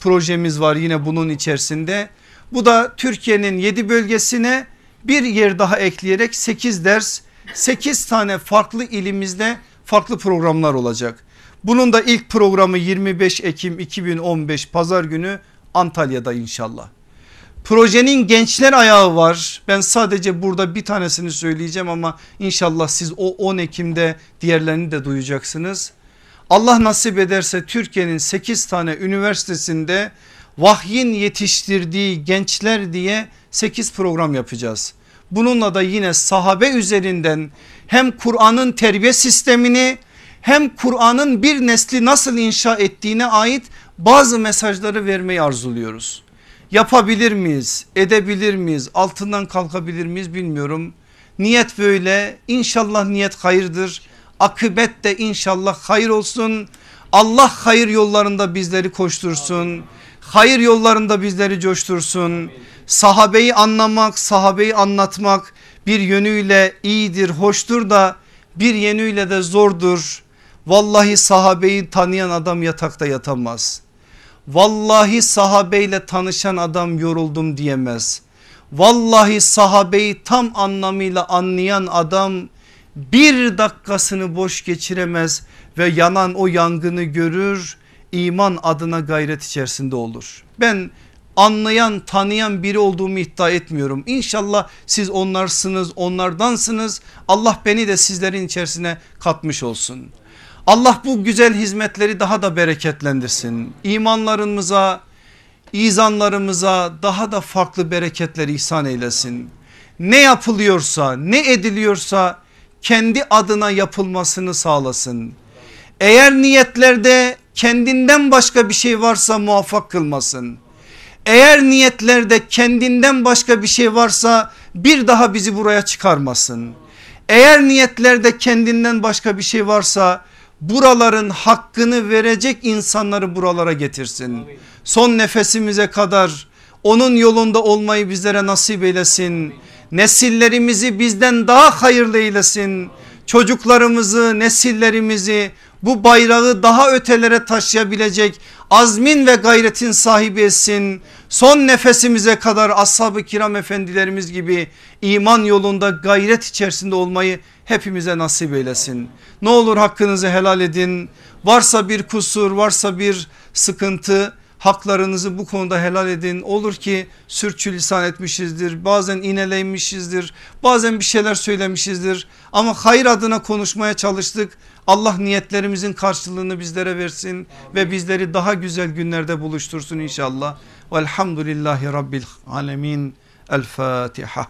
projemiz var yine bunun içerisinde. Bu da Türkiye'nin 7 bölgesine bir yer daha ekleyerek 8 ders 8 tane farklı ilimizde farklı programlar olacak. Bunun da ilk programı 25 Ekim 2015 pazar günü Antalya'da inşallah. Projenin gençler ayağı var. Ben sadece burada bir tanesini söyleyeceğim ama inşallah siz o 10 Ekim'de diğerlerini de duyacaksınız. Allah nasip ederse Türkiye'nin 8 tane üniversitesinde vahyin yetiştirdiği gençler diye 8 program yapacağız. Bununla da yine sahabe üzerinden hem Kur'an'ın terbiye sistemini hem Kur'an'ın bir nesli nasıl inşa ettiğine ait bazı mesajları vermeyi arzuluyoruz. Yapabilir miyiz? Edebilir miyiz? Altından kalkabilir miyiz bilmiyorum. Niyet böyle. İnşallah niyet hayırdır. Akıbet de inşallah hayır olsun. Allah hayır yollarında bizleri koştursun. Hayır yollarında bizleri coştursun. Sahabeyi anlamak, sahabeyi anlatmak bir yönüyle iyidir, hoştur da bir yönüyle de zordur. Vallahi sahabeyi tanıyan adam yatakta yatamaz. Vallahi sahabeyle tanışan adam yoruldum diyemez. Vallahi sahabeyi tam anlamıyla anlayan adam bir dakikasını boş geçiremez ve yanan o yangını görür iman adına gayret içerisinde olur. Ben anlayan tanıyan biri olduğumu iddia etmiyorum. İnşallah siz onlarsınız onlardansınız Allah beni de sizlerin içerisine katmış olsun. Allah bu güzel hizmetleri daha da bereketlendirsin. İmanlarımıza, izanlarımıza daha da farklı bereketler ihsan eylesin. Ne yapılıyorsa, ne ediliyorsa kendi adına yapılmasını sağlasın. Eğer niyetlerde kendinden başka bir şey varsa muvaffak kılmasın. Eğer niyetlerde kendinden başka bir şey varsa bir daha bizi buraya çıkarmasın. Eğer niyetlerde kendinden başka bir şey varsa buraların hakkını verecek insanları buralara getirsin. Son nefesimize kadar onun yolunda olmayı bizlere nasip eylesin. Nesillerimizi bizden daha hayırlı eylesin. Çocuklarımızı, nesillerimizi bu bayrağı daha ötelere taşıyabilecek azmin ve gayretin sahibi etsin. Son nefesimize kadar ashab-ı kiram efendilerimiz gibi iman yolunda gayret içerisinde olmayı hepimize nasip eylesin. Ne olur hakkınızı helal edin. Varsa bir kusur varsa bir sıkıntı haklarınızı bu konuda helal edin. Olur ki sürçülisan etmişizdir bazen ineleymişizdir bazen bir şeyler söylemişizdir ama hayır adına konuşmaya çalıştık. Allah niyetlerimizin karşılığını bizlere versin ve bizleri daha güzel günlerde buluştursun inşallah. Velhamdülillahi Rabbil Alemin. El Fatiha.